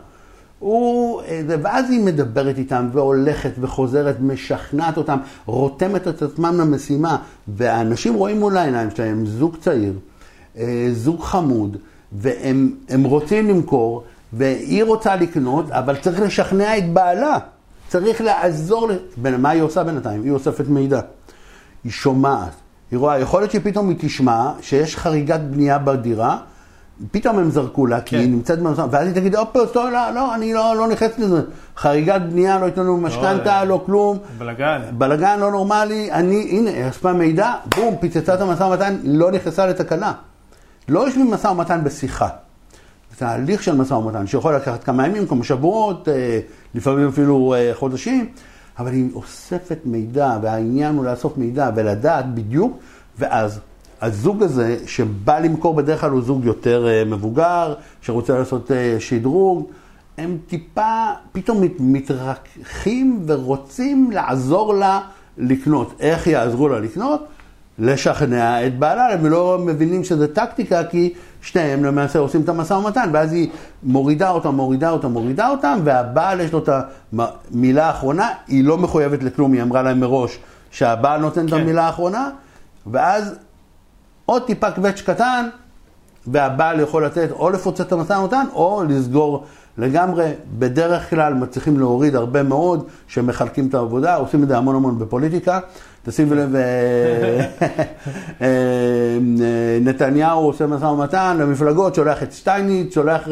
הוא, אה, ואז היא מדברת איתם, והולכת וחוזרת, משכנעת אותם, רותמת את עצמם למשימה, והאנשים רואים מול העיניים שלהם זוג צעיר, אה, זוג חמוד, והם הם רוצים למכור, והיא רוצה לקנות, אבל צריך לשכנע את בעלה. צריך לעזור, מה היא עושה בינתיים? היא אוספת מידע. היא שומעת, היא רואה, יכול להיות שפתאום היא תשמע שיש חריגת בנייה בדירה, פתאום הם זרקו לה, כי כן. היא נמצאת במשא, ואז היא תגיד, הופה, טוב, לא, לא, אני לא, לא נכנסת לזה. חריגת בנייה, לא ייתנו לנו משכנתה, לא כלום. בלאגן. בלאגן לא נורמלי, אני, הנה, אספה מידע, בום, פיצצה את המשא ומתן, לא נכנסה לתקלה. לא יושבים משא ומתן בשיחה. זה תהליך של משא ומתן, שיכול לקחת כמה ימים, כמה שבועות, אה, לפעמים אפילו אה, חודשים, אבל היא אוספת מידע, והעניין הוא לאסוף מידע ולדעת בדיוק, ואז הזוג הזה שבא למכור בדרך כלל הוא זוג יותר אה, מבוגר, שרוצה לעשות שדרוג, הם טיפה, פתאום מת- מתרככים ורוצים לעזור לה לקנות. איך יעזרו לה לקנות? לשכנע את בעלה, הם לא מבינים שזה טקטיקה, כי שניהם למעשה עושים את המשא ומתן, ואז היא מורידה אותם, מורידה אותם, מורידה אותם, והבעל יש לו את המילה האחרונה, היא לא מחויבת לכלום, היא אמרה להם מראש שהבעל נותן את כן. המילה האחרונה, ואז עוד טיפה קווץ' קטן, והבעל יכול לתת או לפוצץ את המשא ומתן, או לסגור לגמרי. בדרך כלל מצליחים להוריד הרבה מאוד, שמחלקים את העבודה, עושים את זה המון המון בפוליטיקה. תשימו לב, אה, אה, אה, נתניהו עושה משא ומתן למפלגות, שולח את שטייניץ, שולח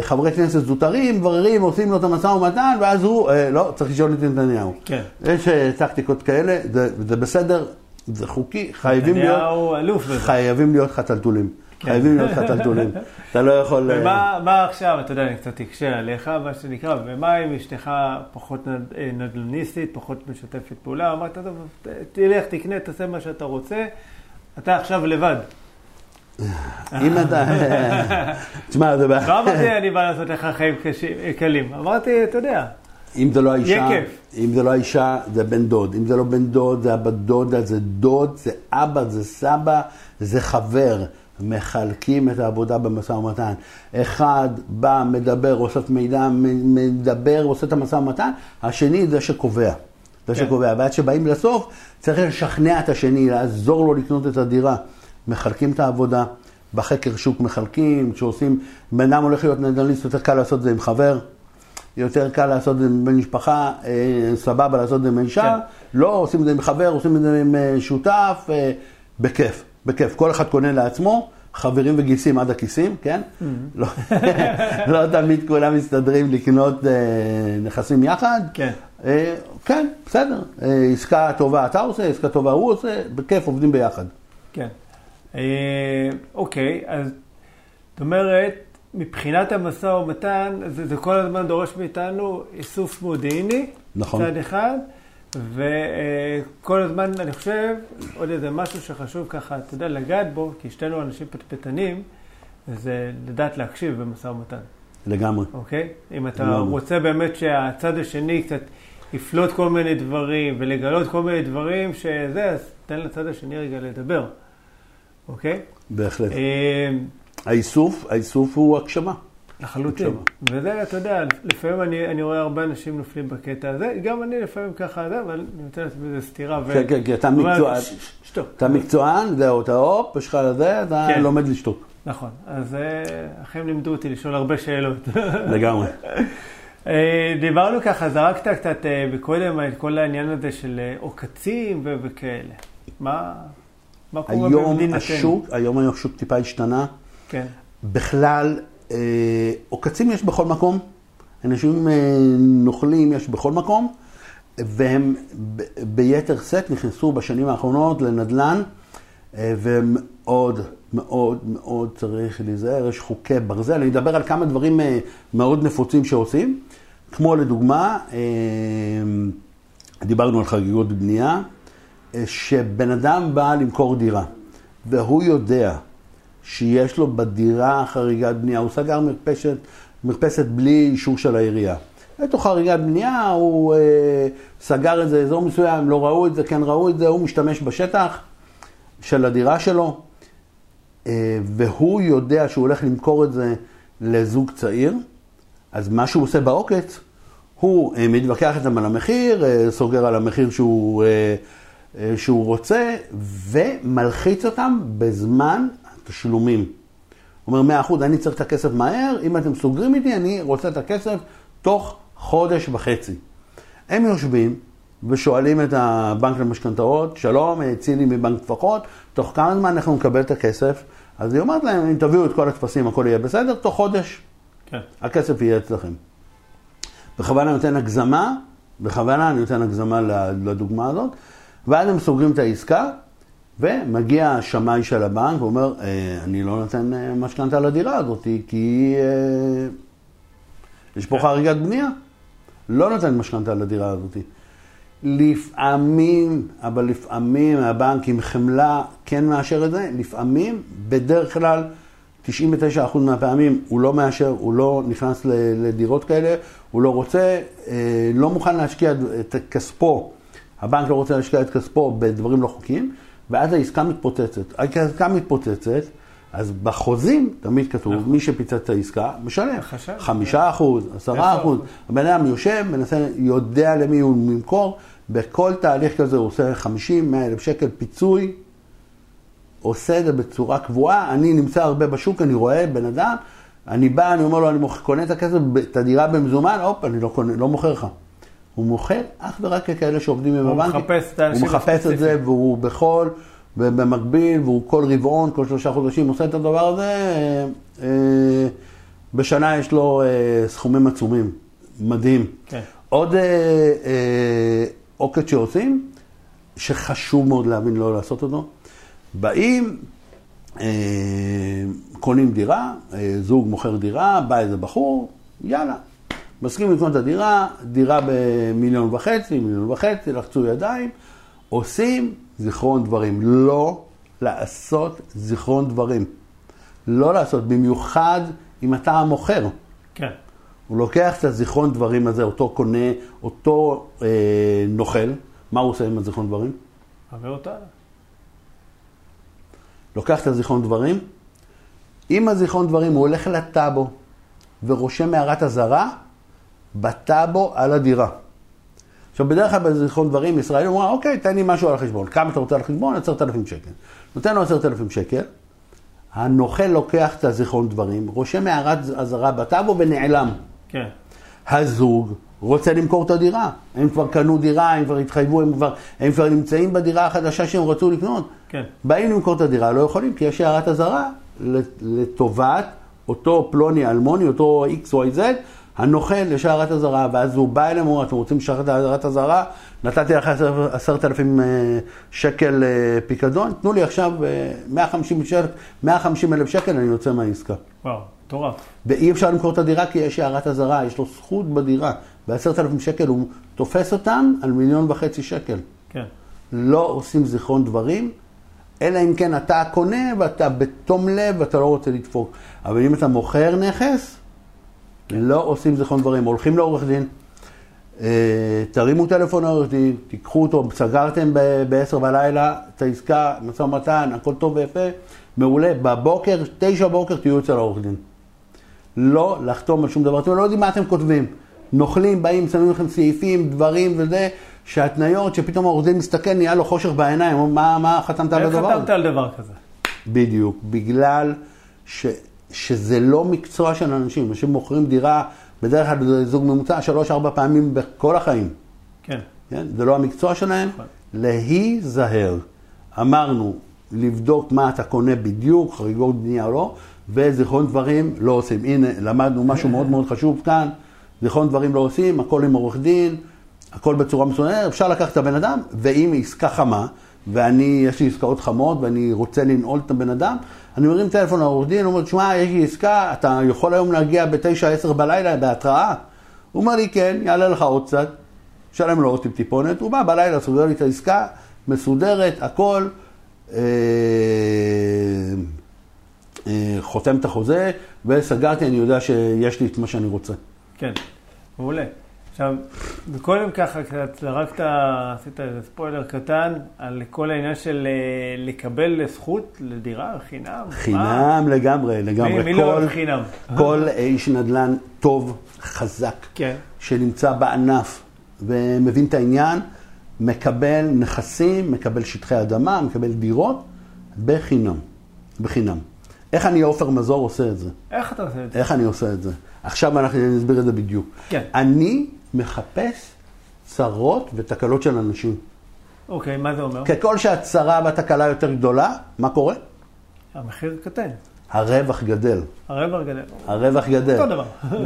חברי כנסת זוטרים, מבררים, עושים לו את המשא ומתן, ואז הוא, לא, צריך לשאול את נתניהו. כן. יש טקטיקות כאלה, זה, זה בסדר, זה חוקי, חייבים להיות, אלוף. חייבים להיות חתלתולים. חייבים להיות חתלתולים. אתה לא יכול... אה, ומה מה עכשיו, אתה יודע, אני קצת אקשה עליך, מה שנקרא, ומה אם אשתך פחות אה, נדל"ניסטית, פחות משתפת פעולה? אמרת, טוב, תלך, תקנה, תעשה מה שאתה רוצה, אתה עכשיו לבד. אם אתה... תשמע, זה... לא אמרתי, אני בא לעשות לך חיים קלים. אמרתי, אתה יודע, אם זה לא האישה. אם זה לא האישה, זה בן דוד. אם זה לא בן דוד, זה הבת דודה, זה דוד, זה אבא, זה סבא, זה חבר. מחלקים את העבודה במשא ומתן. אחד בא, מדבר, אוסף מידע, מדבר, עושה את המשא ומתן, השני זה שקובע. זה כן. שקובע. ועד שבאים לסוף, צריך לשכנע את השני, לעזור לו לקנות את הדירה. מחלקים את העבודה, בחקר שוק מחלקים, כשעושים, בן אדם הולך להיות נדל"ניסט, יותר קל לעשות את זה עם חבר. יותר קל לעשות את זה עם בן משפחה, אה, סבבה לעשות את זה עם אישה, כן. לא, עושים את זה עם חבר, עושים את זה עם אה, שותף, אה, בכיף, בכיף. כל אחד קונה לעצמו, חברים וגיסים עד הכיסים, כן? לא, לא תמיד כולם מסתדרים לקנות אה, נכסים יחד. כן. אה, כן, בסדר. אה, עסקה טובה אתה עושה, עסקה טובה הוא עושה, בכיף, עובדים ביחד. כן. אה, אוקיי, אז זאת אומרת, מבחינת המשא ומתן, זה, זה כל הזמן דורש מאיתנו איסוף מודיעיני, נכון. מצד אחד, וכל הזמן, אני חושב, עוד איזה משהו שחשוב ככה, אתה יודע, לגעת בו, כי שתינו אנשים פטפטנים, זה לדעת להקשיב במשא ומתן. לגמרי. אוקיי? אם אתה לגמרי. רוצה באמת שהצד השני קצת יפלוט כל מיני דברים ולגלות כל מיני דברים שזה, אז תן לצד השני רגע לדבר, אוקיי? בהחלט. אה, האיסוף, האיסוף הוא הגשמה. לחלוטין. וזה, אתה יודע, לפעמים אני, אני רואה הרבה אנשים נופלים בקטע הזה, גם אני לפעמים ככה זה, אבל אני נותן לעצמי איזה סטירה. ו- כן, כן, כי אתה אומר, מקצוען. "ש- ש- שתוק. אתה מקצוען, זהו, אתה הופ, יש לך זה, אתה כן. לומד לשתוק. נכון, אז אה, החיים לימדו אותי לשאול הרבה שאלות. לגמרי. אה, דיברנו ככה, זרקת קצת אה, מקודם את כל העניין הזה של אה, עוקצים וכאלה. מה, מה קורה במדינתנו? היום השוק טיפה השתנה. כן, בכלל, אה, עוקצים יש בכל מקום, אנשים אה, נוכלים יש בכל מקום, והם ביתר שאת נכנסו בשנים האחרונות לנדל"ן, אה, ומאוד מאוד מאוד צריך להיזהר, יש חוקי ברזל. אני אדבר על כמה דברים אה, מאוד נפוצים שעושים, כמו לדוגמה, אה, דיברנו על חגיגות בנייה, אה, שבן אדם בא למכור דירה, והוא יודע שיש לו בדירה חריגת בנייה, הוא סגר מרפסת, מרפסת בלי אישור של העירייה. הייתה חריגת בנייה, הוא אה, סגר איזה אזור מסוים, לא ראו את זה, כן ראו את זה, הוא משתמש בשטח של הדירה שלו, אה, והוא יודע שהוא הולך למכור את זה לזוג צעיר, אז מה שהוא עושה בעוקץ, הוא אה, מתווכח איתם על המחיר, אה, סוגר על המחיר שהוא, אה, אה, שהוא רוצה, ומלחיץ אותם בזמן התשלומים. הוא אומר, 100%, אני צריך את הכסף מהר, אם אתם סוגרים איתי, אני רוצה את הכסף תוך חודש וחצי. הם יושבים ושואלים את הבנק למשכנתאות, שלום, אה, צילי מבנק טפחות, תוך כמה זמן אנחנו נקבל את הכסף? אז היא אומרת להם, אם תביאו את כל הטפסים, הכל יהיה בסדר, תוך חודש כן. הכסף יהיה אצלכם. בכוונה אני נותן הגזמה, בכוונה אני נותן הגזמה לדוגמה הזאת, ואז הם סוגרים את העסקה, ומגיע השמאי של הבנק ואומר, אה, אני לא נותן אה, משכנתה לדירה הזאת, כי אה, יש פה חריגת בנייה. לא נותן משכנתה לדירה הזאת. לפעמים, אבל לפעמים הבנק עם חמלה כן מאשר את זה, לפעמים, בדרך כלל, 99% מהפעמים הוא לא מאשר, הוא לא נכנס לדירות כאלה, הוא לא רוצה, לא מוכן להשקיע את כספו, הבנק לא רוצה להשקיע את כספו בדברים לא חוקיים, ואז העסקה מתפוצצת. העסקה מתפוצצת, אז בחוזים תמיד כתוב, מי שפיצץ את העסקה, משלם. חמישה אחוז, עשרה עשר אחוז. הבן אדם יושב, מנסה, יודע למי הוא ממכור, בכל תהליך כזה הוא עושה 50, 100 אלף שקל פיצוי, עושה את זה בצורה קבועה. אני נמצא הרבה בשוק, אני רואה בן אדם, אני בא, אני אומר לו, אני מוכ- קונה את הכסף, את הדירה במזומן, הופ, אני לא, קונה, לא מוכר לך. הוא מוכר אך ורק לכאלה שעובדים עם הוא הבנקים. מחפש את האנשים הוא מחפש את זה. והוא בכל, ובמקביל, והוא כל רבעון, כל שלושה חודשים עושה את הדבר הזה. אה, אה, בשנה יש לו אה, סכומים עצומים, מדהים. כן. עוד עוקץ שעושים, שחשוב מאוד להבין לא לעשות אותו, באים, קונים דירה, זוג מוכר דירה, בא איזה בחור, יאללה, מסכים לקנות את הדירה, דירה במיליון וחצי, מיליון וחצי, לחצו ידיים, עושים זיכרון דברים. לא לעשות זיכרון דברים. לא לעשות, במיוחד אם אתה המוכר. כן. הוא לוקח את הזיכרון דברים הזה, אותו קונה, אותו אה, נוכל, מה הוא עושה עם הזיכרון דברים? מעביר אותה. לוקח את הזיכרון דברים, עם הזיכרון דברים הוא הולך לטאבו ורושם מערת אזהרה בטאבו על הדירה. עכשיו, בדרך כלל בזיכרון דברים, ישראלים אומרים, אוקיי, תן לי משהו על החשבון. כמה אתה רוצה על החשבון? 10,000 שקל. נותן לו 10,000 שקל, הנוכל לוקח את הזיכרון דברים, רושם מערת אזהרה בטאבו ונעלם. כן. הזוג רוצה למכור את הדירה. הם כבר קנו דירה, הם כבר התחייבו, הם כבר, הם כבר נמצאים בדירה החדשה שהם רצו לקנות. כן. באים למכור את הדירה, לא יכולים, כי יש הערת אזהרה לטובת אותו פלוני אלמוני, אותו XYZ, הנוכל יש הערת אזהרה, ואז הוא בא אליהם, הוא אומר, אתם רוצים לשחרר את הערת אזהרה? נתתי לך עשרת אלפים אה, שקל אה, פיקדון, תנו לי עכשיו אה, 150 שקל- 150 אלף שקל, אני יוצא מהעסקה. וואו, מטורף. ואי אפשר למכור את הדירה כי יש הערת אזהרה, יש לו זכות בדירה. בעשרת אלפים שקל הוא תופס אותם על מיליון וחצי שקל. כן. לא עושים זיכרון דברים, אלא אם כן אתה הקונה ואתה בתום לב ואתה לא רוצה לדפוק. אבל אם אתה מוכר נכס, לא עושים זיכרון דברים. הולכים לעורך דין, אה, תרימו טלפון לעורך דין, תיקחו אותו, סגרתם ב-10 בלילה את העסקה, משא ומתן, הכל טוב ויפה, מעולה. בבוקר, תשע בבוקר תהיו אצל העורך דין. לא לחתום על שום דבר. אתם לא יודעים מה אתם כותבים. נוכלים, באים, שמים לכם סעיפים, דברים וזה, שהתניות, שפתאום העורך דין מסתכל, נהיה לו חושך בעיניים, מה, מה חתמת על איך הדבר הזה? חתמת על דבר כזה? בדיוק, בגלל ש, שזה לא מקצוע של אנשים. אנשים מוכרים דירה, בדרך כלל זה זוג ממוצע, שלוש-ארבע פעמים בכל החיים. כן. כן? זה לא המקצוע שלהם. נכון. להיזהר. אמרנו, לבדוק מה אתה קונה בדיוק, חריגות בנייה או לא, וזיכרון דברים לא עושים. הנה, למדנו משהו מאוד מאוד חשוב כאן, זיכרון דברים לא עושים, הכל עם עורך דין, הכל בצורה מסוימת, אפשר לקחת את הבן אדם, ואם היא עסקה חמה, ואני, יש לי עסקאות חמות, ואני רוצה לנעול את הבן אדם, אני מרים טלפון לעורך דין, הוא אומר, תשמע, יש לי עסקה, אתה יכול היום להגיע בתשע, עשר בלילה בהתראה? הוא אומר לי, כן, יעלה לך עוד קצת, שלם לו עוד טיפונת, הוא בא בלילה, סוגר לי את העסקה, מסודרת, הכל, אה, אה, חותם את החוזה, וסגרתי, אני יודע שיש לי את מה שאני רוצה. כן, מעולה. עכשיו, קודם ככה קצת זרקת, עשית איזה ספוילר קטן על כל העניין של אה, לקבל זכות לדירה חינם. מה? חינם לגמרי, לגמרי. מי- מי לא כל- אוהב חינם? כל איש נדל"ן טוב, חזק, כן, שנמצא בענף ומבין את העניין, מקבל נכסים, מקבל שטחי אדמה, מקבל דירות בחינם. בחינם. איך אני, עופר מזור, עושה את זה? איך אתה עושה את זה? איך אני עושה את זה? עכשיו אנחנו נסביר את זה בדיוק. כן. אני מחפש צרות ותקלות של אנשים. אוקיי, מה זה אומר? ככל שהצרה והתקלה יותר גדולה, מה קורה? המחיר קטן, הרווח גדל. הרווח גדל. הרווח גדל. אותו דבר.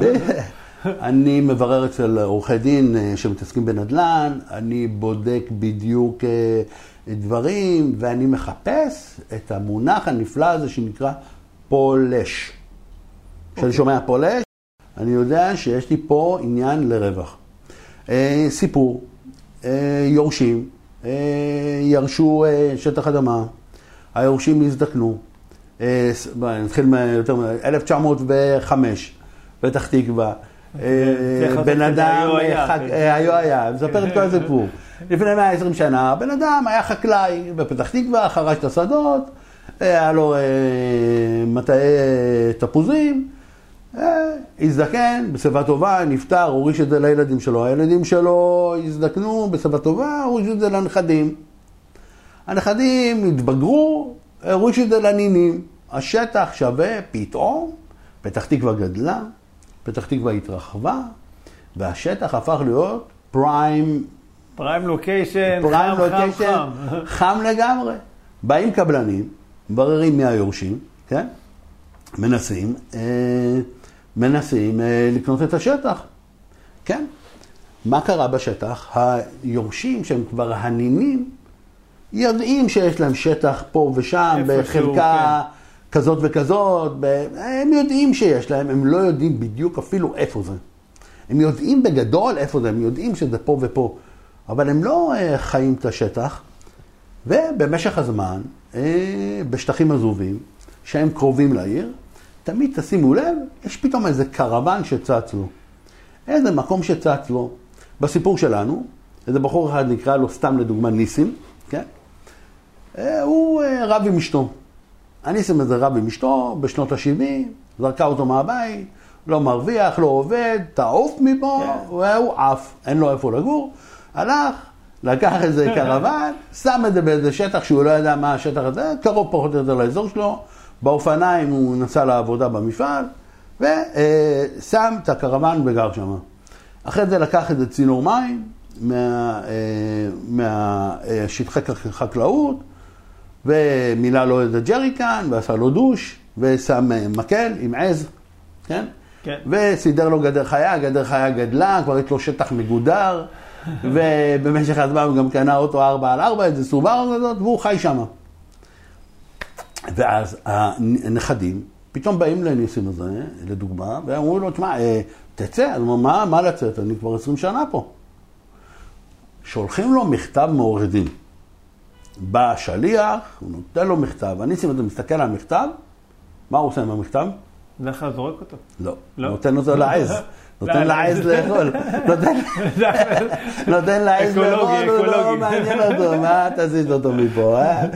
אני מברר אצל עורכי דין אה, שמתעסקים בנדל"ן, אני בודק בדיוק אה, דברים, ואני מחפש את המונח הנפלא הזה שנקרא פולש. כשאני שומע פולש, אני יודע שיש לי פה עניין לרווח. אה, סיפור, אה, יורשים, אה, ירשו אה, שטח אדמה, היורשים הזדקנו, אה, נתחיל מ... 1905, פתח תקווה. בן אדם, היו היה, כן. מספר את כל הסיפור. לפני 120 שנה, בן אדם היה חקלאי בפתח תקווה, חרש את השדות, היה לו מטעי תפוזים, הזדקן, בשיבה טובה, נפטר, הוריש את זה לילדים שלו. הילדים שלו הזדקנו בשיבה טובה, הורישו את זה לנכדים. הנכדים התבגרו, הורישו את זה לנינים. השטח שווה פתאום, פתח תקווה גדלה, פתח תקווה התרחבה, והשטח הפך להיות פריים, פריים לוקיישן, פריים חם, חם, לוקיישן, חם. חם לגמרי. באים קבלנים, מבררים מי היורשים, כן? מנסים, אה, מנסים אה, לקנות את השטח, כן? מה קרה בשטח? היורשים שהם כבר הנינים, יודעים שיש להם שטח פה ושם, בחלקה כזאת וכזאת, ב- הם יודעים שיש להם, הם לא יודעים בדיוק אפילו איפה זה. הם יודעים בגדול איפה זה, הם יודעים שזה פה ופה, אבל הם לא אה, חיים את השטח, ובמשך הזמן, אה, בשטחים עזובים, שהם קרובים לעיר, תמיד תשימו לב, יש פתאום איזה קרוון שצץ לו. איזה מקום שצץ לו. בסיפור שלנו, איזה בחור אחד נקרא לו סתם לדוגמה ניסים, כן? אה, הוא אה, רב עם אשתו. הניסים הזה רב עם אשתו בשנות ה-70, זרקה אותו מהבית, לא מרוויח, לא עובד, תעוף מפה, כן. והוא עף, אין לו איפה לגור. הלך, לקח איזה קרוון, שם את זה באיזה שטח שהוא לא ידע מה השטח הזה, קרוב פחות או יותר לאזור שלו, באופניים הוא נסע לעבודה במפעל, ושם את הקרוון וגר שם. אחרי זה לקח איזה צינור מים מהשטחי חקלאות, ומילא לו איזה ג'ריקן, ועשה לו דוש, ושם אה, מקל עם עז, כן? כן. וסידר לו גדר חיה, הגדר חיה גדלה, כבר יש לו שטח מגודר, ובמשך הזמן הוא גם קנה אוטו 4 על 4, איזה סובארו כזאת, והוא חי שם. ואז הנכדים פתאום באים לניסים הזה, לדוגמה, ואומרים לו, תשמע, אה, תצא, אז מה, מה לצאת? אני כבר 20 שנה פה. שולחים לו מכתב מעורך דין. בא השליח, הוא נותן לו מכתב, הניסים הזה מסתכל על המכתב, מה הוא עושה עם המכתב? בדרך כלל זורק אותו. לא, לא? נותן אותו לעז. נותן לעז לאכול. נותן- לעז לאכול, הוא לא. מעניין אותו, מה תזיז אותו מפה, אה?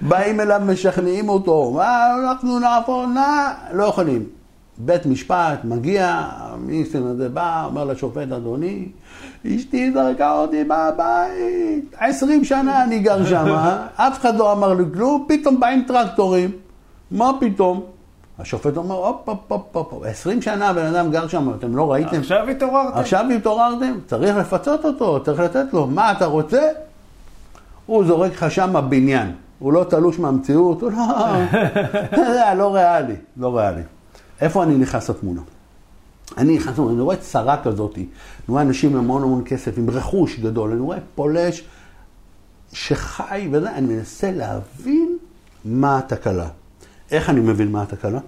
באים אליו, משכנעים אותו, מה אנחנו נעבור, נא, לא יכולים. בית משפט, מגיע, המיסטר הזה בא, אומר לשופט, אדוני, אשתי זרקה אותי מהבית, עשרים שנה אני גר שם, אף אחד לא אמר לי כלום, פתאום באים טרקטורים, מה פתאום? השופט אומר, הופ, הופ, הופ, הופ, הופ, עשרים שנה הבן אדם גר שם, אתם לא ראיתם? עכשיו התעוררתם. עכשיו התעוררתם, צריך לפצות אותו, צריך לתת לו. מה אתה רוצה? הוא זורק לך שם בבניין. הוא לא תלוש מהמציאות, הוא לא... זה לא ריאלי, לא ריאלי. איפה אני נכנס לתמונה? אני נכנס לתמונה, אני רואה צרה כזאת, אני רואה אנשים עם המון המון כסף, עם רכוש גדול, אני רואה פולש שחי וזה, אני מנסה להבין מה התקלה. איך אני מבין מה התקלה?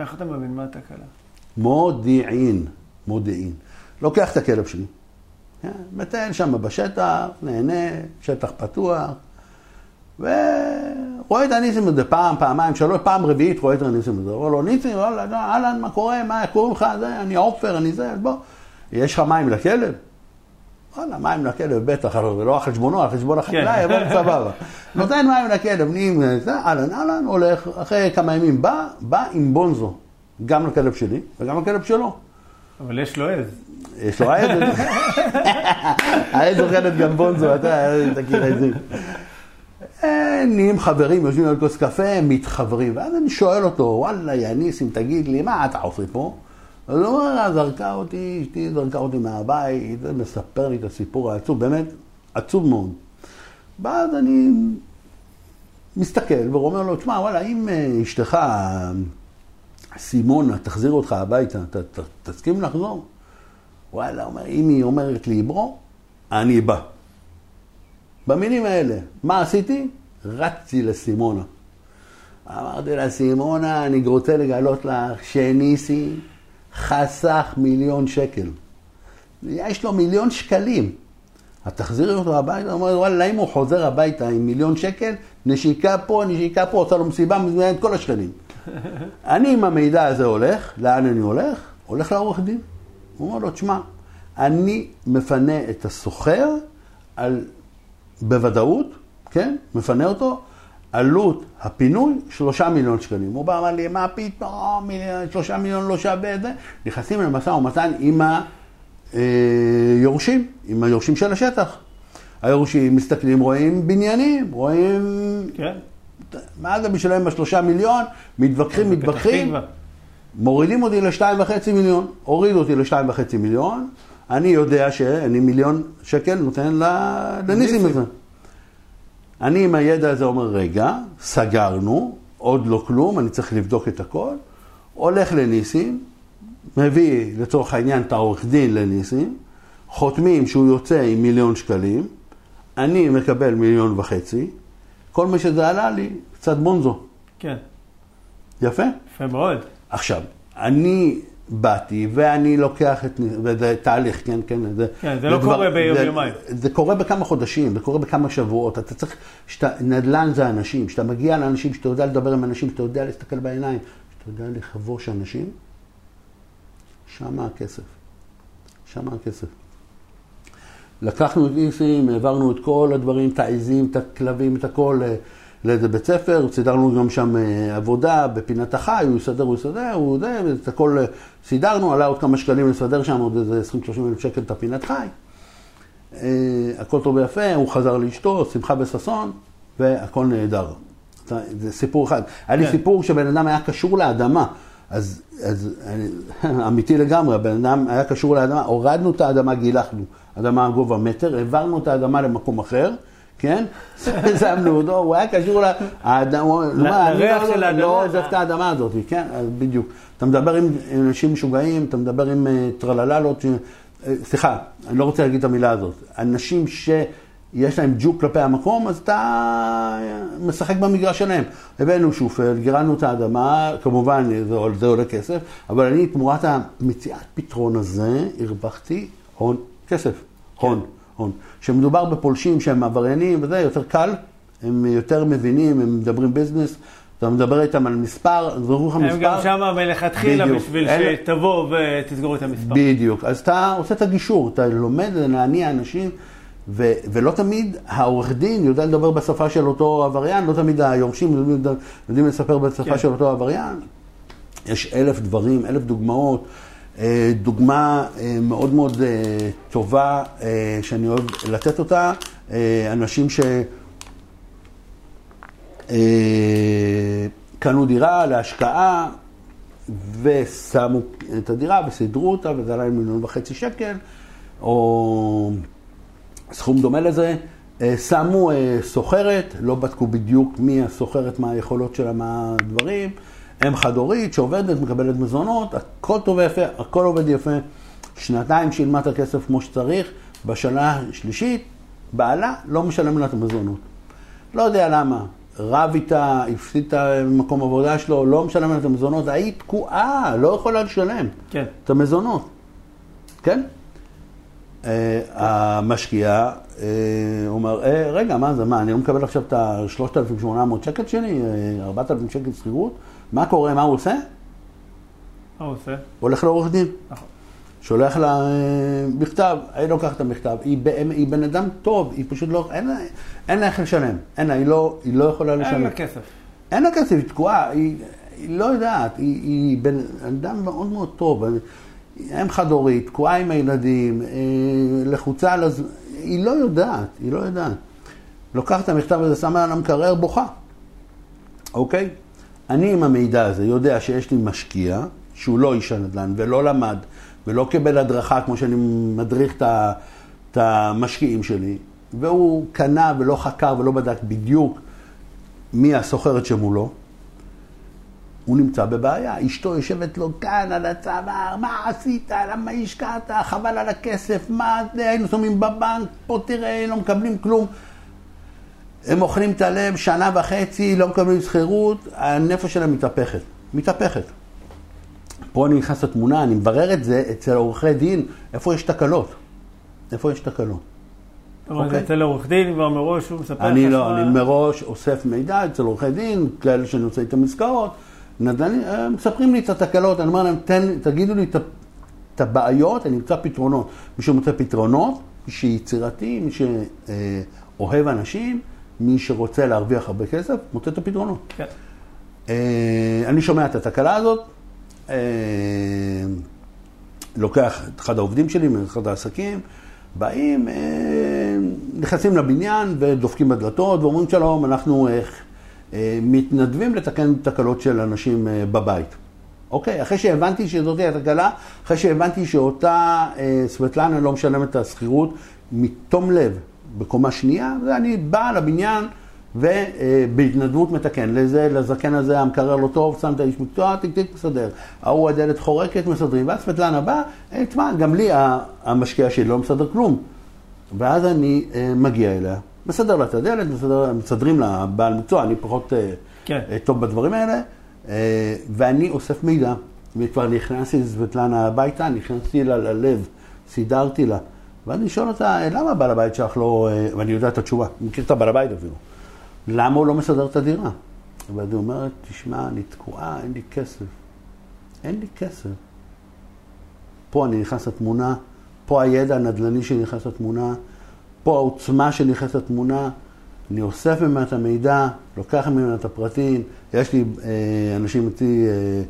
איך אתה מבין מה התקלה? מודיעין, מודיעין. לוקח את הכלב שלי, כן, מטייל שם בשטח, נהנה, שטח פתוח, ורואה את הניסים הזה פעם, פעמיים, שלוש, פעם רביעית רואה את הניסים הזה. אומר לו, ניסים, אהלן, מה קורה, מה קוראים לך, זה, אני עופר, אני זה, בוא, יש לך מים לכלב? וואלה, מים לכלב, בטח, לא על חשבונו, על חשבון החקלאי, אבל סבבה. נותן מים לכלב, נהיים, אהלן, אהלן, הולך, אחרי כמה ימים בא, בא עם בונזו, גם לכלב שלי וגם לכלב שלו. אבל יש לו עז. יש לו עז, העז אוכלת גם בונזו, אתה תכיר את זה. אה, נהיים חברים, יושבים על כוס קפה, מתחברים, ואז אני שואל אותו, וואלה, יא ניסים, תגיד לי, מה אתה עושה פה? אז הוא אומר, "אה, זרקה אותי, אשתי זרקה אותי מהבית, מספר לי את הסיפור העצוב, באמת עצוב מאוד. ואז אני מסתכל ואומר לו, תשמע, וואלה, אם אה, אשתך, סימונה, תחזיר אותך הביתה, ת, ת, תסכים לחזור? וואלה, אומר, אם היא אומרת לי, ברו, אני בא. במילים האלה, מה עשיתי? רצתי לסימונה. אמרתי לה, סימונה, אני רוצה לגלות לך שניסי חסך מיליון שקל. יש לו מיליון שקלים. את תחזירי אותו הביתה? הוא אומר, וואלה, אם הוא חוזר הביתה עם מיליון שקל, נשיקה פה, נשיקה פה, עושה לו מסיבה, מזמינה את כל השכנים. אני עם המידע הזה הולך, לאן אני הולך? הולך לעורך דין. הוא אומר לו, תשמע, אני מפנה את הסוחר על, בוודאות, כן? מפנה אותו, עלות הפינוי, שלושה מיליון שקלים. הוא בא, אמר לי, מה פתאום, שלושה מיליון לא שווה את זה. נכנסים למשא ומתן עם היורשים, עם היורשים של השטח. היורשים מסתכלים, רואים בניינים, רואים... כן. מה זה בשבילם בשלושה מיליון? מתווכחים, מתווכחים. מורידים אותי לשתיים וחצי מיליון, הורידו אותי לשתיים וחצי מיליון, אני יודע שאני מיליון שקל נותן לניסים. הזה. אני עם הידע הזה אומר, רגע, סגרנו, עוד לא כלום, אני צריך לבדוק את הכל, הולך לניסים, מביא לצורך העניין את העורך דין לניסים, חותמים שהוא יוצא עם מיליון שקלים, אני מקבל מיליון וחצי, כל מה שזה עלה לי, קצת בונזו. כן. יפה? יפה מאוד. עכשיו, אני באתי ואני לוקח את, וזה תהליך, כן, כן, זה, כן, זה לא קורה ביום-יומיים. זה, זה קורה בכמה חודשים, זה קורה בכמה שבועות, אתה צריך, שאתה, נדל"ן זה אנשים, שאתה מגיע לאנשים, שאתה יודע לדבר עם אנשים, שאתה יודע להסתכל בעיניים, שאתה יודע לכבוש אנשים, שמה הכסף, שמה הכסף. לקחנו את איסים, העברנו את כל הדברים, את העזים, את הכלבים, את הכל אה, לאיזה בית ספר, סידרנו גם שם אה, עבודה בפינת החי, הוא יסדר, הוא יסדר, הוא זה, ואת הכל אה, סידרנו, עלה עוד כמה שקלים לסדר שם, עוד איזה 20-30 אלף שקל את הפינת חי. אה, הכל טוב ויפה, הוא חזר לאשתו, שמחה וששון, והכל נהדר. זה סיפור אחד. היה לי כן. סיפור שבן אדם היה קשור לאדמה. אז, אז אני, אמיתי לגמרי, הבן אדם היה קשור לאדמה, הורדנו את האדמה, גילחנו, אדמה גובה מטר, העברנו את האדמה למקום אחר, כן? שמנו אותו, הוא היה קשור לאדמה, לריח לא- של האדמה. לא עוזב את האדמה הזאת, כן? בדיוק. אתה מדבר עם אנשים משוגעים, אתה מדבר עם אה, טרלללות, ש- אה, סליחה, אני לא רוצה להגיד את המילה הזאת, אנשים יש להם ג'וק כלפי המקום, אז אתה משחק במגרש שלהם. הבאנו שופל, גירדנו את האדמה, כמובן זה, זה עולה כסף, אבל אני תמורת המציאת פתרון הזה, הרווחתי הון, כסף, הון, הון. כשמדובר בפולשים שהם עבריינים וזה, יותר קל, הם יותר מבינים, הם מדברים ביזנס. אתה מדבר איתם על מספר, זוכרים לך מספר. הם גם שם מלכתחילה בשביל אל... שתבוא ותסגור את המספר. בדיוק. אז אתה עושה את הגישור, אתה לומד להניע אנשים, ו- ולא תמיד העורך דין יודע לדבר בשפה של אותו עבריין, לא תמיד היורשים יודעים לספר בשפה כן. של אותו עבריין. יש אלף דברים, אלף דוגמאות. אה, דוגמה אה, מאוד מאוד אה, טובה שאני אוהב לתת אותה, אנשים ש... קנו דירה להשקעה ושמו את הדירה וסידרו אותה וזה עלה מיליון וחצי שקל, או סכום דומה לזה. שמו סוחרת, לא בדקו בדיוק מי הסוחרת, מה היכולות שלה, מה הדברים. אם חד-הורית שעובדת, מקבלת מזונות, הכל טוב ויפה, הכל עובד יפה. שנתיים שילמה את הכסף כמו שצריך, בשנה השלישית, בעלה לא משלם לה את המזונות. לא יודע למה, רב איתה, הפסיד את מקום עבודה שלו, לא משלם לה את המזונות, היית תקועה, לא יכולה לשלם כן. את המזונות. כן? Uh, המשקיע uh, אומר, uh, רגע, מה זה, מה, אני לא מקבל עכשיו את ה-3,800 שקל שלי, 4,000 שקל שכירות? מה קורה, מה הוא עושה? מה הוא עושה? הולך לעורך דין. נכון. שולח לה אה, מכתב, היא לוקחת את המכתב, היא, היא בן אדם טוב, היא פשוט לא, אין לה, אין לה איך לשלם, אין לה, היא לא, היא לא יכולה לשלם. אין לה כסף. אין לה כסף, היא תקועה, היא, היא לא יודעת, היא, היא בן אדם מאוד מאוד טוב, אם חד-הורית, תקועה עם הילדים, אה, לחוצה על הזמן, היא לא יודעת, היא לא יודעת. לוקחת את המכתב הזה, שמה על המקרר, בוכה, אוקיי? אני עם המידע הזה יודע שיש לי משקיע, שהוא לא איש הנדל"ן ולא למד ולא קיבל הדרכה כמו שאני מדריך את המשקיעים שלי, והוא קנה ולא חקר ולא בדק בדיוק מי הסוחרת שמולו, הוא נמצא בבעיה. אשתו יושבת לו כאן על הצוואר, מה עשית? למה השקעת? חבל על הכסף, מה זה? היינו שמים בבנק, פה תראה, לא מקבלים כלום. הם אוכלים את הלב שנה וחצי, לא מקבלים שכירות, הנפש שלהם מתהפכת. מתהפכת. פה אני נכנס לתמונה, אני מברר את זה אצל עורכי דין, איפה יש תקלות. איפה יש תקלות. אוקיי. אצל עורך דין כבר מראש הוא מספר לך אני לא, אני מראש אוסף מידע אצל עורכי דין, כאלה שאני רוצה איתם עסקאות, מספרים לי את התקלות, אני אומר להם, תגידו לי את הבעיות, אני אמצא פתרונות. מי שמוצא פתרונות, מי שיצירתי, מי שאוהב אנשים, מי שרוצה להרוויח הרבה כסף, מוצא את הפתרונות. כן. אה, אני שומע את התקלה הזאת, אה, לוקח את אחד העובדים שלי מאחד העסקים, באים, אה, נכנסים לבניין ודופקים בדלתות ואומרים שלום, אנחנו מתנדבים לתקן תקלות של אנשים בבית. אוקיי, אחרי שהבנתי שזאתי התקלה, אחרי שהבנתי שאותה סבטלנה לא משלמת את השכירות מתום לב, בקומה שנייה, ואני בא לבניין ובהתנדבות מתקן. לזה, לזקן הזה המקרר לא טוב, שם את האיש מקצוע, טיק טיק מסדר. ההוא הדלת חורקת, מסדרים. ואז סבטלנה בא, אה, תשמע, גם לי המשקיע שלי לא מסדר כלום. ואז אני אה, מגיע אליה, מסדר לה את הדלת, מסדר, מסדרים לה בעל מקצוע, אני פחות אה, כן. טוב בדברים האלה, ואני אוסף מידע. וכבר נכנסתי לסבטלנה הביתה, נכנסתי לה ללב, סידרתי לה. ואז שואל אותה, למה בעל הבית שלך לא... אה, ואני יודע את התשובה, מכיר את הבעל הבית אפילו. למה הוא לא מסדר את הדירה? ואז היא אומרת, תשמע, אני תקועה, אין לי כסף. אין לי כסף. פה אני נכנס לתמונה, פה הידע הנדל"ני שנכנס לתמונה, פה העוצמה שנכנסת לתמונה, אני אוסף ממנה את המידע, לוקח ממנה את הפרטים, יש לי אה, אנשים איתי אה,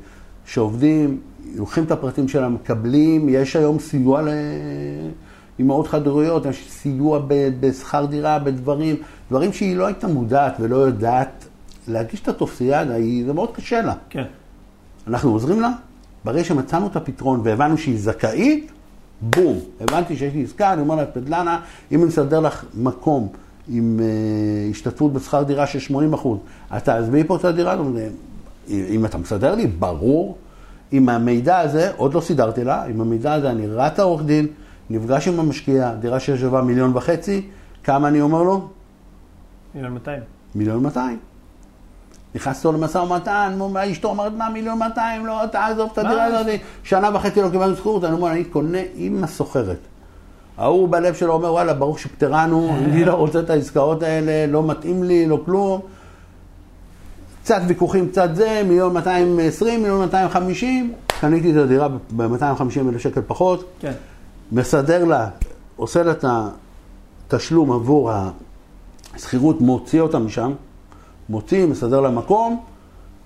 שעובדים, לוקחים את הפרטים שלהם, מקבלים, יש היום סיוע ל... אימהות חד-הוריות, סיוע בשכר דירה, בדברים, דברים שהיא לא הייתה מודעת ולא יודעת להגיש את הטופסיאדה, זה מאוד קשה לה. כן. אנחנו עוזרים לה, ברגע שמצאנו את הפתרון והבנו שהיא זכאית, בום, הבנתי שיש לי עסקה, אני אומר לה, פדלנה, אם אני מסדר לך מקום עם uh, השתתפות בשכר דירה של 80 אחוז, את תעזבי פה את הדירה הזאת, אם אתה מסדר לי, ברור. עם המידע הזה, עוד לא סידרתי לה, עם המידע הזה אני רץ לעורך דין, נפגש עם המשקיע, דירה ששווה מיליון וחצי, כמה אני אומר לו? מיליון 200. מיליון 200. נכנס אותו למשא ומתן, אשתו אומרת, מה מיליון 200? לא, תעזוב את הדירה? הזאת. שנה וחצי לא קיבלנו שכירות, אני אומר, אני קונה עם הסוחרת. ההוא בלב שלו אומר, וואלה, ברוך שפטרנו, אני לא רוצה את העסקאות האלה, לא מתאים לי, לא כלום. קצת ויכוחים, קצת זה, מיליון 220, מיליון 250, קניתי את הדירה ב-250 אלף שקל פחות, כן. מסדר לה, עושה לה את התשלום עבור השכירות, מוציא אותה משם, מוציא, מסדר לה מקום,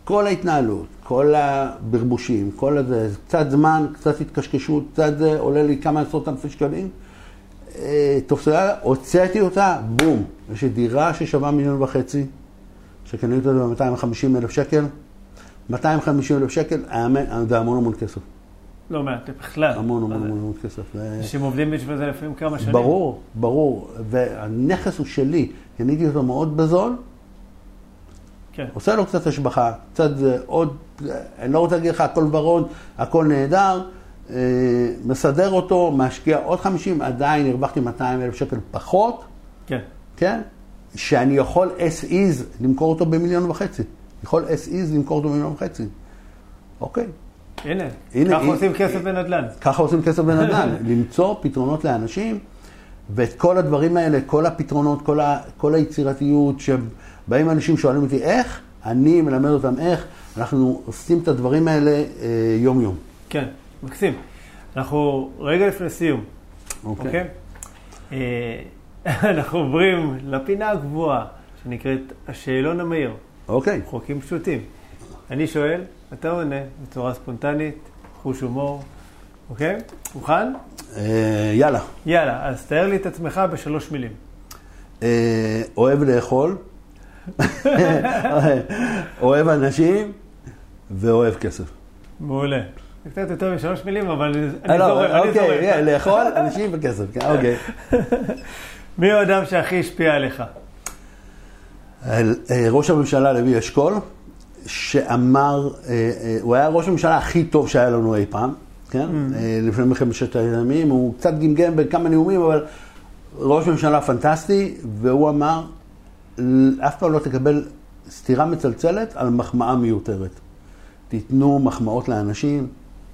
כל ההתנהלות, כל הברבושים, כל הזה, קצת זמן, קצת התקשקשות, קצת זה, עולה לי כמה עשרות אלפי שקלים. אה, תופסה, הוצאתי אותה, בום. יש לי דירה ששווה מיליון וחצי, שקניתי אותה ב-250 אלף שקל. 250 אלף שקל, זה המון המון כסף. לא מעט, בכלל. המון המון המון המון כסף. אנשים עובדים בשביל זה לפעמים כמה שנים. ברור, ברור. והנכס הוא שלי, קניתי אותו מאוד בזול, כן. עושה לו קצת השבחה, קצת עוד, אני לא רוצה להגיד לך הכל ורוד, הכל נהדר, אה, מסדר אותו, משקיע עוד 50, עדיין הרווחתי 200 אלף שקל פחות, כן. כן? שאני יכול as is למכור אותו במיליון וחצי. יכול as is למכור אותו במיליון וחצי. אוקיי. הנה, הנה, ככה הנה. עושים כסף בנדל"ן. ככה עושים כסף בנדל"ן, למצוא פתרונות לאנשים, ואת כל הדברים האלה, כל הפתרונות, כל, ה, כל היצירתיות, שבאים אנשים שואלים אותי איך, אני מלמד אותם איך, אנחנו עושים את הדברים האלה אה, יום-יום. כן, מקסים. אנחנו רגע לפני סיום, אוקיי? אוקיי? אה, אנחנו עוברים לפינה הקבועה, שנקראת השאלון המהיר, אוקיי. חוקים פשוטים. אני שואל, אתה עונה בצורה ספונטנית, חוש הומור, אוקיי? מוכן? אה, יאללה. יאללה, אז תאר לי את עצמך בשלוש מילים. אה, אוהב לאכול, אוהב אנשים ואוהב כסף. מעולה. זה קצת יותר משלוש מילים, אבל אה, אני לא, זורם, אני אוקיי, זורם. לאכול, אנשים וכסף, כן, אוקיי. מי האדם שהכי השפיע עליך? על, אה, ראש הממשלה לוי אשכול, שאמר, אה, אה, הוא היה ראש הממשלה הכי טוב שהיה לנו אי פעם, כן? אה, לפני מלחמת ששת הימים, הוא קצת גמגם בכמה נאומים, אבל ראש ממשלה פנטסטי, והוא אמר, אף פעם לא תקבל סטירה מצלצלת על מחמאה מיותרת. תיתנו מחמאות לאנשים,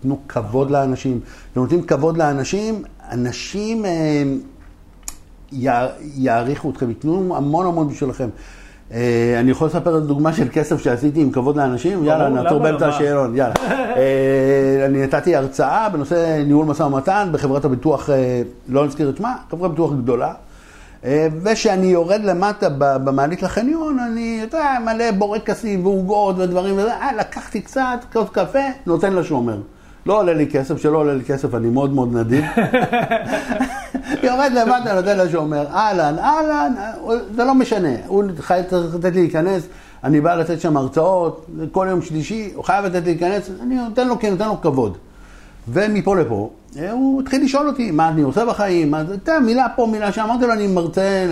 תנו כבוד לאנשים. אתם נותנים כבוד לאנשים, אנשים יע- יעריכו אתכם, ייתנו המון המון בשבילכם. אה, אני יכול לספר את דוגמה של כסף שעשיתי עם כבוד לאנשים? יאללה, נעצור לא? באמצע מה? השאלון, יאללה. אה, אני נתתי הרצאה בנושא ניהול משא ומתן בחברת הביטוח, אה, לא נזכיר את שמה, חברת ביטוח גדולה. וכשאני יורד למטה במעלית לחניון, אני, אתה יודע, מלא בורקסים ועוגות ודברים וזה, אה, לקחתי קצת, כוס קפה, נותן לשומר. לא עולה לי כסף, שלא עולה לי כסף, אני מאוד מאוד נדיב. יורד למטה, נותן לשומר, אהלן, אהלן, זה לא משנה, הוא חייב לתת לי להיכנס, אני בא לתת שם הרצאות, כל יום שלישי, הוא חייב לתת לי להיכנס, אני נותן לו, כי נותן לו כבוד. ומפה לפה, הוא התחיל לשאול אותי, מה אני עושה בחיים, מה זה, אתה מילה פה, מילה שם, אמרתי לו, אני מרצה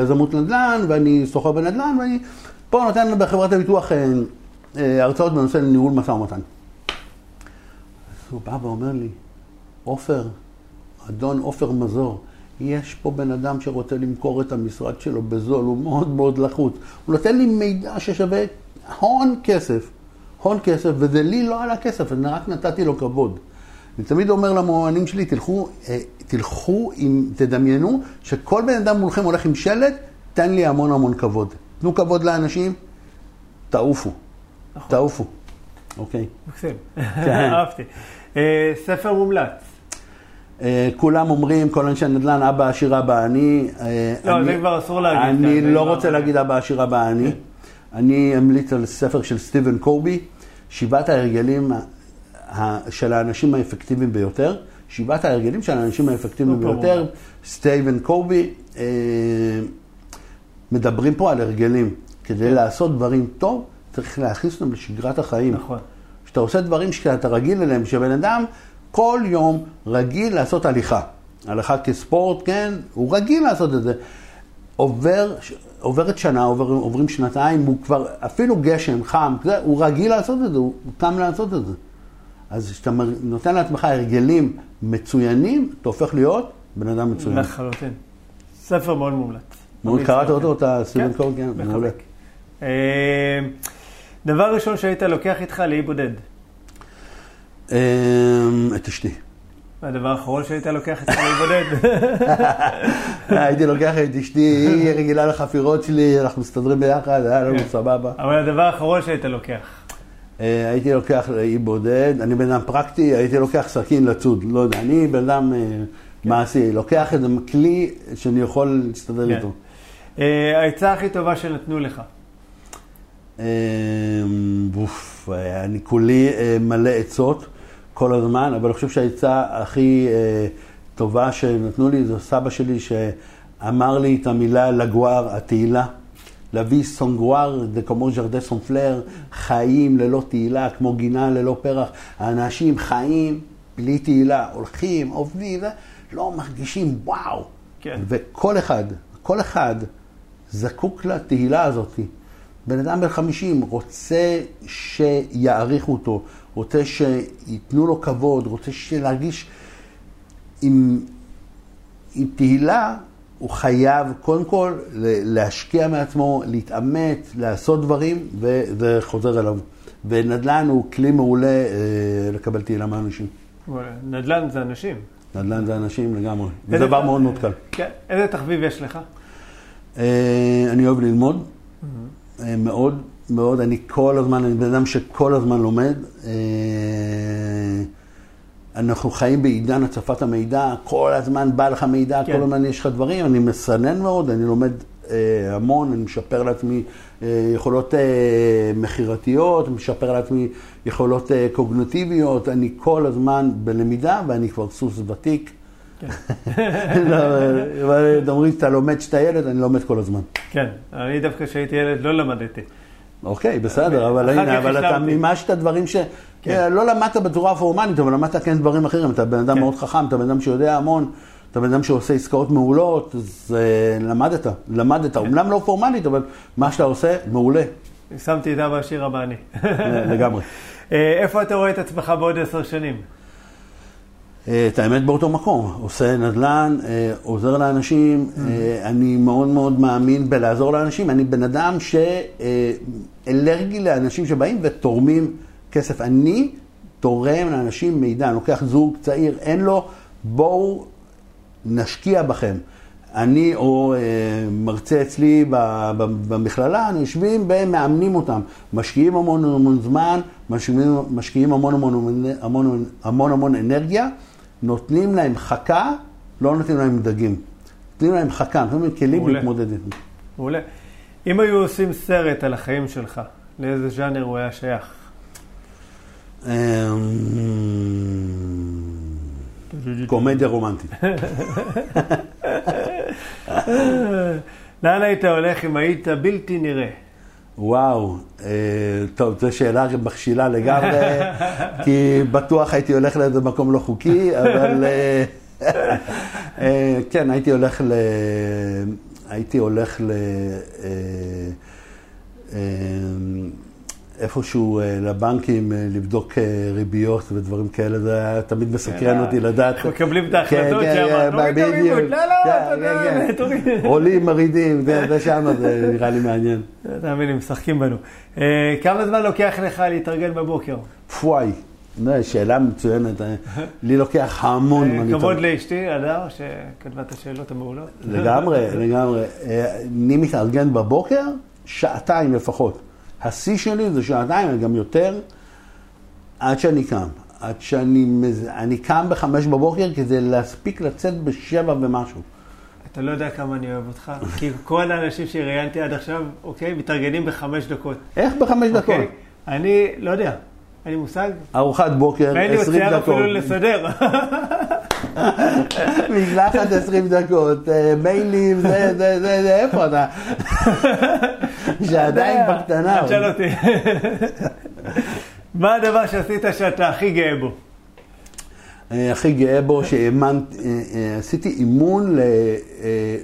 ליזמות נדל"ן, ואני סוחר בנדל"ן, ואני פה נותן בחברת הביטוח אה, אה, הרצאות בנושא ניהול משא ומתן. אז הוא בא ואומר לי, עופר, אדון עופר מזור, יש פה בן אדם שרוצה למכור את המשרד שלו בזול, הוא מאוד מאוד לחוץ. הוא נותן לי מידע ששווה הון כסף, הון כסף, וזה לי לא עלה כסף, אני רק נתתי לו כבוד. אני תמיד אומר למוענים שלי, תלכו, אה, תלכו עם, תדמיינו שכל בן אדם מולכם הולך עם שלט, תן לי המון המון כבוד. תנו כבוד לאנשים, תעופו, נכון. תעופו. אוקיי. מקסים, כן. אהבתי. אה, ספר מומלץ. אה, כולם אומרים, כל אנשי הנדל"ן, אבא עשיר אבא אני. אה, לא, אני- זה כבר אסור להגיד אני זה לא רוצה להגיד אבא עשיר אבא אני. כן. אני אמליץ על ספר של סטיבן קובי, שבעת ההרגלים של האנשים האפקטיביים ביותר. שבעת ההרגלים של האנשים האפקטיביים סופר ביותר. סטיבן קובי, אה, מדברים פה על הרגלים. כדי לעשות דברים טוב, צריך להכניס אותם לשגרת החיים. נכון. כשאתה עושה דברים שאתה רגיל אליהם, שבן אדם כל יום רגיל לעשות הליכה. הליכה כספורט, כן, הוא רגיל לעשות את זה. עובר, עוברת שנה, עובר, עוברים שנתיים, הוא כבר, אפילו גשם, חם, זה, הוא רגיל לעשות את זה, הוא קם לעשות את זה. אז כשאתה נותן לעצמך הרגלים מצוינים, אתה הופך להיות בן אדם מצוין. לחלוטין. ספר מאוד מומלץ. מאוד קראת. אותו, אתה כן, קורג? כן, מעולה. מחבק. אה, דבר ראשון שהיית לוקח איתך לאי בודד. אמ, את אשתי. והדבר האחרון שהיית לוקח איתך לאי בודד. הייתי לוקח את אשתי, היא רגילה לחפירות שלי, אנחנו מסתדרים ביחד, היה לנו כן. סבבה. אבל הדבר האחרון שהיית לוקח. אה, הייתי לוקח לאי בודד, אני בן אדם פרקטי, הייתי לוקח סכין לצוד, לא יודע, אני בן אדם אה, מעשי, לוקח איזה כלי שאני יכול להסתדר כן. איתו. אה, העצה הכי טובה שנתנו לך. אה, אה, אני כולי אה, מלא עצות כל הזמן, אבל אני חושב שהעצה הכי אה, טובה שנתנו לי זה סבא שלי שאמר לי את המילה לגואר, התהילה. להביא סונגואר, זה כמו ז'רדה סונפלר, חיים ללא תהילה, כמו גינה ללא פרח. האנשים חיים בלי תהילה, הולכים, עובדים, זה, לא מרגישים וואו. כן. וכל אחד, כל אחד זקוק לתהילה הזאת. בן אדם בן 50 רוצה שיעריכו אותו, רוצה שייתנו לו כבוד, רוצה להרגיש עם, עם תהילה, הוא חייב קודם כל להשקיע מעצמו, להתאמץ, לעשות דברים, וזה חוזר אליו. ונדל"ן הוא כלי מעולה אה, לקבל תהילה מאנשים. וואלה, נדל"ן זה אנשים. נדל"ן זה אנשים לגמרי. זה דבר מאוד מאוד קל. כן. איזה תחביב יש לך? אה, אני אוהב ללמוד, אה, מאוד, מאוד. אני כל הזמן, אני בן אדם שכל הזמן לומד. אה, אנחנו חיים בעידן הצפת המידע, כל הזמן בא לך מידע, כן. כל הזמן יש לך דברים, אני מסנן מאוד, אני לומד אה, המון, אני משפר לעצמי אה, יכולות אה, מכירתיות, משפר לעצמי יכולות אה, קוגנטיביות, אני כל הזמן בלמידה ואני כבר סוס ותיק. כן. לא, אומרים שאתה לומד כשאתה ילד, אני לומד כל הזמן. כן. אני דווקא כשהייתי ילד לא למדתי. אוקיי, בסדר, אבל הנה, אבל אתה. מימשת דברים ש... כן. לא למדת בצורה פורמלית, אבל למדת כן דברים אחרים. אתה בן אדם כן. מאוד חכם, אתה בן אדם שיודע המון, אתה בן אדם שעושה עסקאות מעולות, אז אה, למדת, למדת. כן. אומנם לא פורמלית, אבל מה שאתה עושה, מעולה, שמתי את אבא עשיר הבא אני. לגמרי. אה, איפה אתה רואה את עצמך בעוד עשר שנים? אה, את האמת באותו מקום, עושה נדל"ן, אה, עוזר לאנשים, אה, אני מאוד מאוד מאמין בלעזור לאנשים, אני בן אדם שאלרגי לאנשים שבאים ותורמים כסף. אני תורם לאנשים מידע, אני לוקח זוג צעיר, אין לו, בואו נשקיע בכם. אני או אה, מרצה אצלי במכללה, אנחנו יושבים ומאמנים אותם. משקיעים המון המון זמן, משקיעים, משקיעים המון המון המון, המון המון המון אנרגיה, נותנים להם חכה, לא נותנים להם דגים. נותנים להם חכה, נותנים להם כלים. להתמודד איתם. מעולה. אם היו עושים סרט על החיים שלך, לאיזה ז'אנר הוא היה שייך? אמ, קומדיה רומנטית. לאן היית הולך אם היית בלתי נראה? וואו, אה, טוב, זו שאלה מכשילה לגמרי, כי בטוח הייתי הולך לאיזה מקום לא חוקי, אבל אה, אה, כן, הייתי הולך ל... הייתי הולך ל... איפשהו אה, לבנקים אה, לבדוק אה, ריביות ודברים כאלה, זה היה תמיד מסקרן אותי לדעת. איך מקבלים את ההחלטות כן, שם, כן, תוריד את לא, לא, כן, כן, כן. תוריד. עולים, מרעידים, זה שם, זה נראה לי מעניין. תאמין לי, משחקים בנו. כמה זמן לוקח לך להתארגן בבוקר? פוואי, שאלה מצוינת. לי לוקח המון כבוד. לאשתי, הדר, שכתבה את השאלות המעולות. לגמרי, לגמרי. אני מתארגן בבוקר, שעתיים לפחות. השיא שלי זה שעתיים, גם יותר, עד שאני קם. עד שאני מז- אני קם בחמש בבוקר כדי להספיק לצאת בשבע ומשהו. אתה לא יודע כמה אני אוהב אותך, כי כל האנשים שראיינתי עד עכשיו, אוקיי, מתארגנים בחמש דקות. איך בחמש דקות? אוקיי? אני לא יודע, אין לי מושג. ארוחת בוקר, ואין לי עשרים מציאה דקות. אפילו לסדר. מקלחת עשרים דקות, אה, מיילים, זה, זה, זה, זה, איפה אתה? שעדיין בקטנה. אל תשאל אותי. מה הדבר שעשית שאתה הכי גאה בו? אה, הכי גאה בו שהאמנתי, אה, אה, עשיתי אימון אה,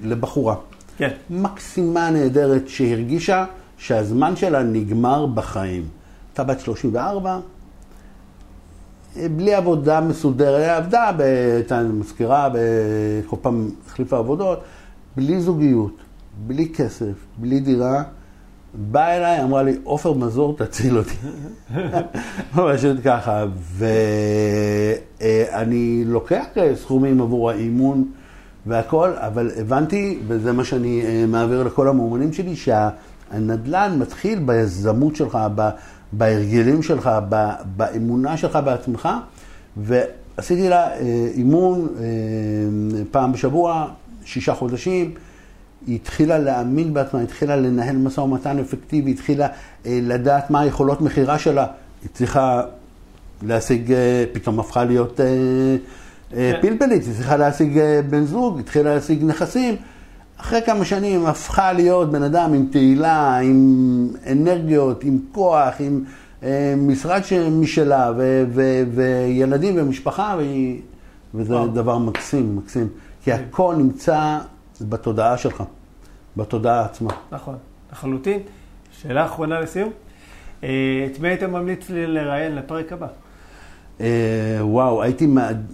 לבחורה. כן. מקסימה נהדרת שהרגישה שהזמן שלה נגמר בחיים. הייתה בת 34, אה, בלי עבודה מסודרת, עבדה, הייתה מזכירה, כל פעם החליפה עבודות, בלי זוגיות, בלי כסף, בלי דירה, באה אליי, אמרה לי, עופר מזור, תציל אותי. פשוט ככה. ואני לוקח סכומים עבור האימון והכל, אבל הבנתי, וזה מה שאני אה, מעביר לכל המאומנים שלי, שהנדל"ן מתחיל ביזמות שלך, בהרגלים שלך, באמונה שלך בעצמך. ועשיתי לה אה, אימון אה, פעם בשבוע, שישה חודשים. היא התחילה להאמין בעצמה, התחילה לנהל משא ומתן אפקטיבי, התחילה אה, לדעת מה היכולות מכירה שלה. היא צריכה להשיג, אה, פתאום הפכה להיות אה, אה, כן. פלפלית, היא צריכה להשיג אה, בן זוג, התחילה להשיג נכסים. אחרי כמה שנים הפכה להיות בן אדם עם תהילה, עם אנרגיות, עם כוח, עם אה, משרד משלה, ו- ו- וילדים ומשפחה, והיא, וזה וואו. דבר מקסים, מקסים. כי. הכל נמצא בתודעה שלך, בתודעה עצמה. נכון, לחלוטין. שאלה אחרונה לסיום. אה, את מי היית ממליץ לי לראיין לפרק הבא? אה, וואו, הייתי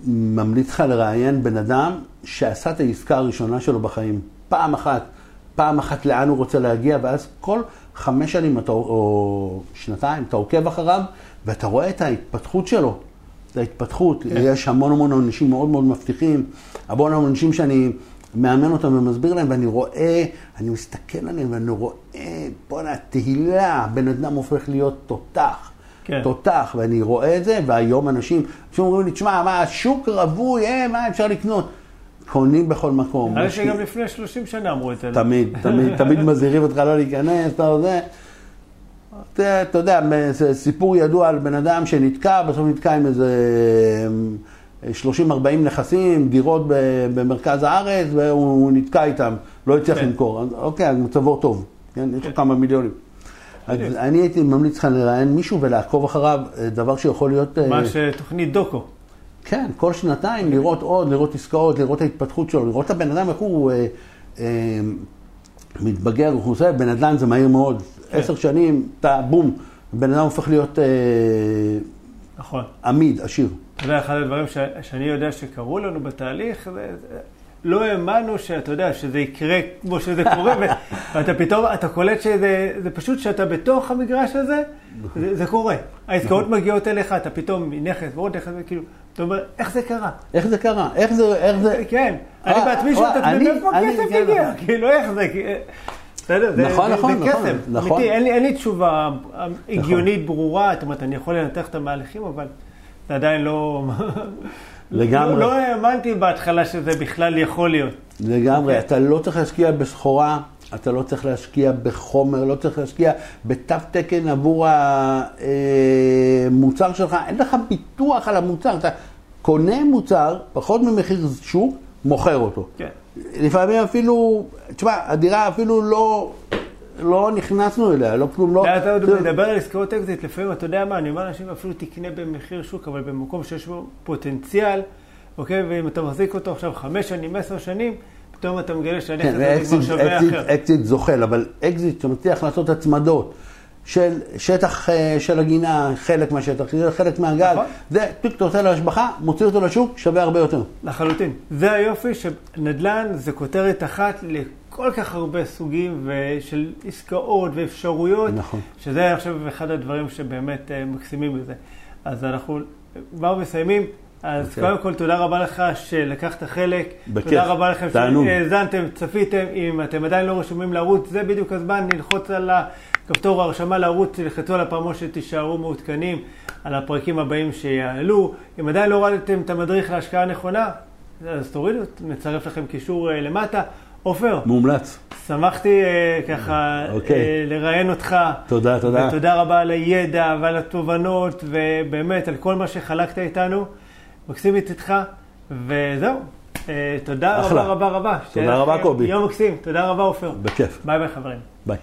ממליץ לך לראיין בן אדם שעשה את העסקה הראשונה שלו בחיים. פעם אחת, פעם אחת לאן הוא רוצה להגיע, ואז כל חמש שנים אתה, או שנתיים, אתה עוקב אחריו, ואתה רואה את ההתפתחות שלו. את ההתפתחות. כן. יש המון המון אנשים מאוד מאוד מבטיחים, המון המון אנשים שאני מאמן אותם ומסביר להם, ואני רואה, אני מסתכל עליהם ואני רואה, בואנה, תהילה, בן אדם הופך להיות תותח. כן. תותח, ואני רואה את זה, והיום אנשים, אנשים אומרים לי, תשמע, מה, השוק רווי, אה, מה אפשר לקנות? קונים בכל מקום. נראה לי שגם לפני 30 שנה אמרו את זה. תמיד, תמיד, תמיד מזהירים אותך לא להיכנס, אתה יודע. אתה יודע, סיפור ידוע על בן אדם שנתקע, בסוף נתקע עם איזה 30-40 נכסים, דירות במרכז הארץ, והוא נתקע איתם, לא הצליח כן. למכור. אוקיי, אז מצבו טוב, כן? יש לו כן. כמה מיליונים. אז אני הייתי ממליץ לך לראיין מישהו ולעקוב אחריו, אה, דבר שיכול להיות... ממש אה, תוכנית דוקו. כן, כל שנתיים לראות עוד, לראות עסקאות, לראות ההתפתחות שלו, לראות את הבן אדם, איך הוא אה, אה, מתבגר, הוא עושה, אדם זה מהיר מאוד. כן. עשר שנים, אתה בום, בן אדם הופך להיות אה, נכון. עמיד, עשיר. אתה יודע, אחד הדברים ש, שאני יודע שקרו לנו בתהליך, זה, לא האמנו שאתה יודע, שזה יקרה כמו שזה קורה, ואתה פתאום, אתה קולט שזה זה פשוט שאתה בתוך המגרש הזה, זה, זה קורה. העסקאות מגיעות אליך, אתה פתאום נכס ועוד נכס, וכאילו, אתה אומר, איך זה קרה? איך זה קרה? איך זה, איך זה... כן, אני אה, בעצמי שואל את עצמי, מאיפה הכסף כן, הגיע? נכון. כאילו, איך זה... בסדר? נכון, נכון, נכון. זה קסם, אמיתי, אין לי תשובה הגיונית ברורה, זאת אומרת, אני יכול לנתח את המהלכים, אבל זה עדיין לא... לגמרי. לא האמנתי בהתחלה שזה בכלל יכול להיות. לגמרי, okay. אתה לא צריך להשקיע בסחורה, אתה לא צריך להשקיע בחומר, לא צריך להשקיע בתו תקן עבור המוצר שלך, אין לך ביטוח על המוצר, אתה קונה מוצר, פחות ממחיר שוק, מוכר אותו. כן. לפעמים אפילו, תשמע, הדירה אפילו לא, לא נכנסנו אליה, לא כלום, לא... אתה מדבר על עסקאות אקזיט, לפעמים, אתה יודע מה, אני אומר לאנשים, אפילו תקנה במחיר שוק, אבל במקום שיש בו פוטנציאל, אוקיי, ואם אתה מחזיק אותו עכשיו חמש שנים, עשר שנים, פתאום אתה מגלה שהנכס כן, הזה כבר שווה אחר. אקזיט זוחל, אבל אקזיט שמצליח לעשות הצמדות. של שטח אה, של הגינה, חלק מהשטח, חלק מהגג, נכון. זה, אתה עושה לו השבחה, מוציא אותו לשוק, שווה הרבה יותר. לחלוטין. זה היופי שנדל"ן זה כותרת אחת לכל כך הרבה סוגים של עסקאות ואפשרויות, נכון. שזה אני חושב אחד הדברים שבאמת אה, מקסימים בזה. אז אנחנו כבר מסיימים. אז okay. אוקיי. קודם כל, תודה רבה לך שלקחת חלק. בכיף, תודה רבה לכם שהאזנתם, צפיתם. אם אתם עדיין לא רשומים לערוץ, זה בדיוק הזמן ללחוץ על כפתור ההרשמה לערוץ, תלחצו על הפעמון שתישארו מעודכנים על הפרקים הבאים שיעלו. אם עדיין לא הורדתם את המדריך להשקעה נכונה, אז תורידו, נצרף לכם קישור אה, למטה. עופר. מומלץ. שמחתי uh, ככה okay. אוקיי. uh, לראיין אותך. תודה, תודה. ותודה רבה על הידע ועל התובנות, ובאמת על כל מה שחלקת איתנו. מקסים איתך, וזהו. Uh, תודה אחלה. רבה רבה רבה. תודה רבה, קובי. יום מקסים. תודה רבה, עופר. בכיף. ביי ביי, חברים. ביי.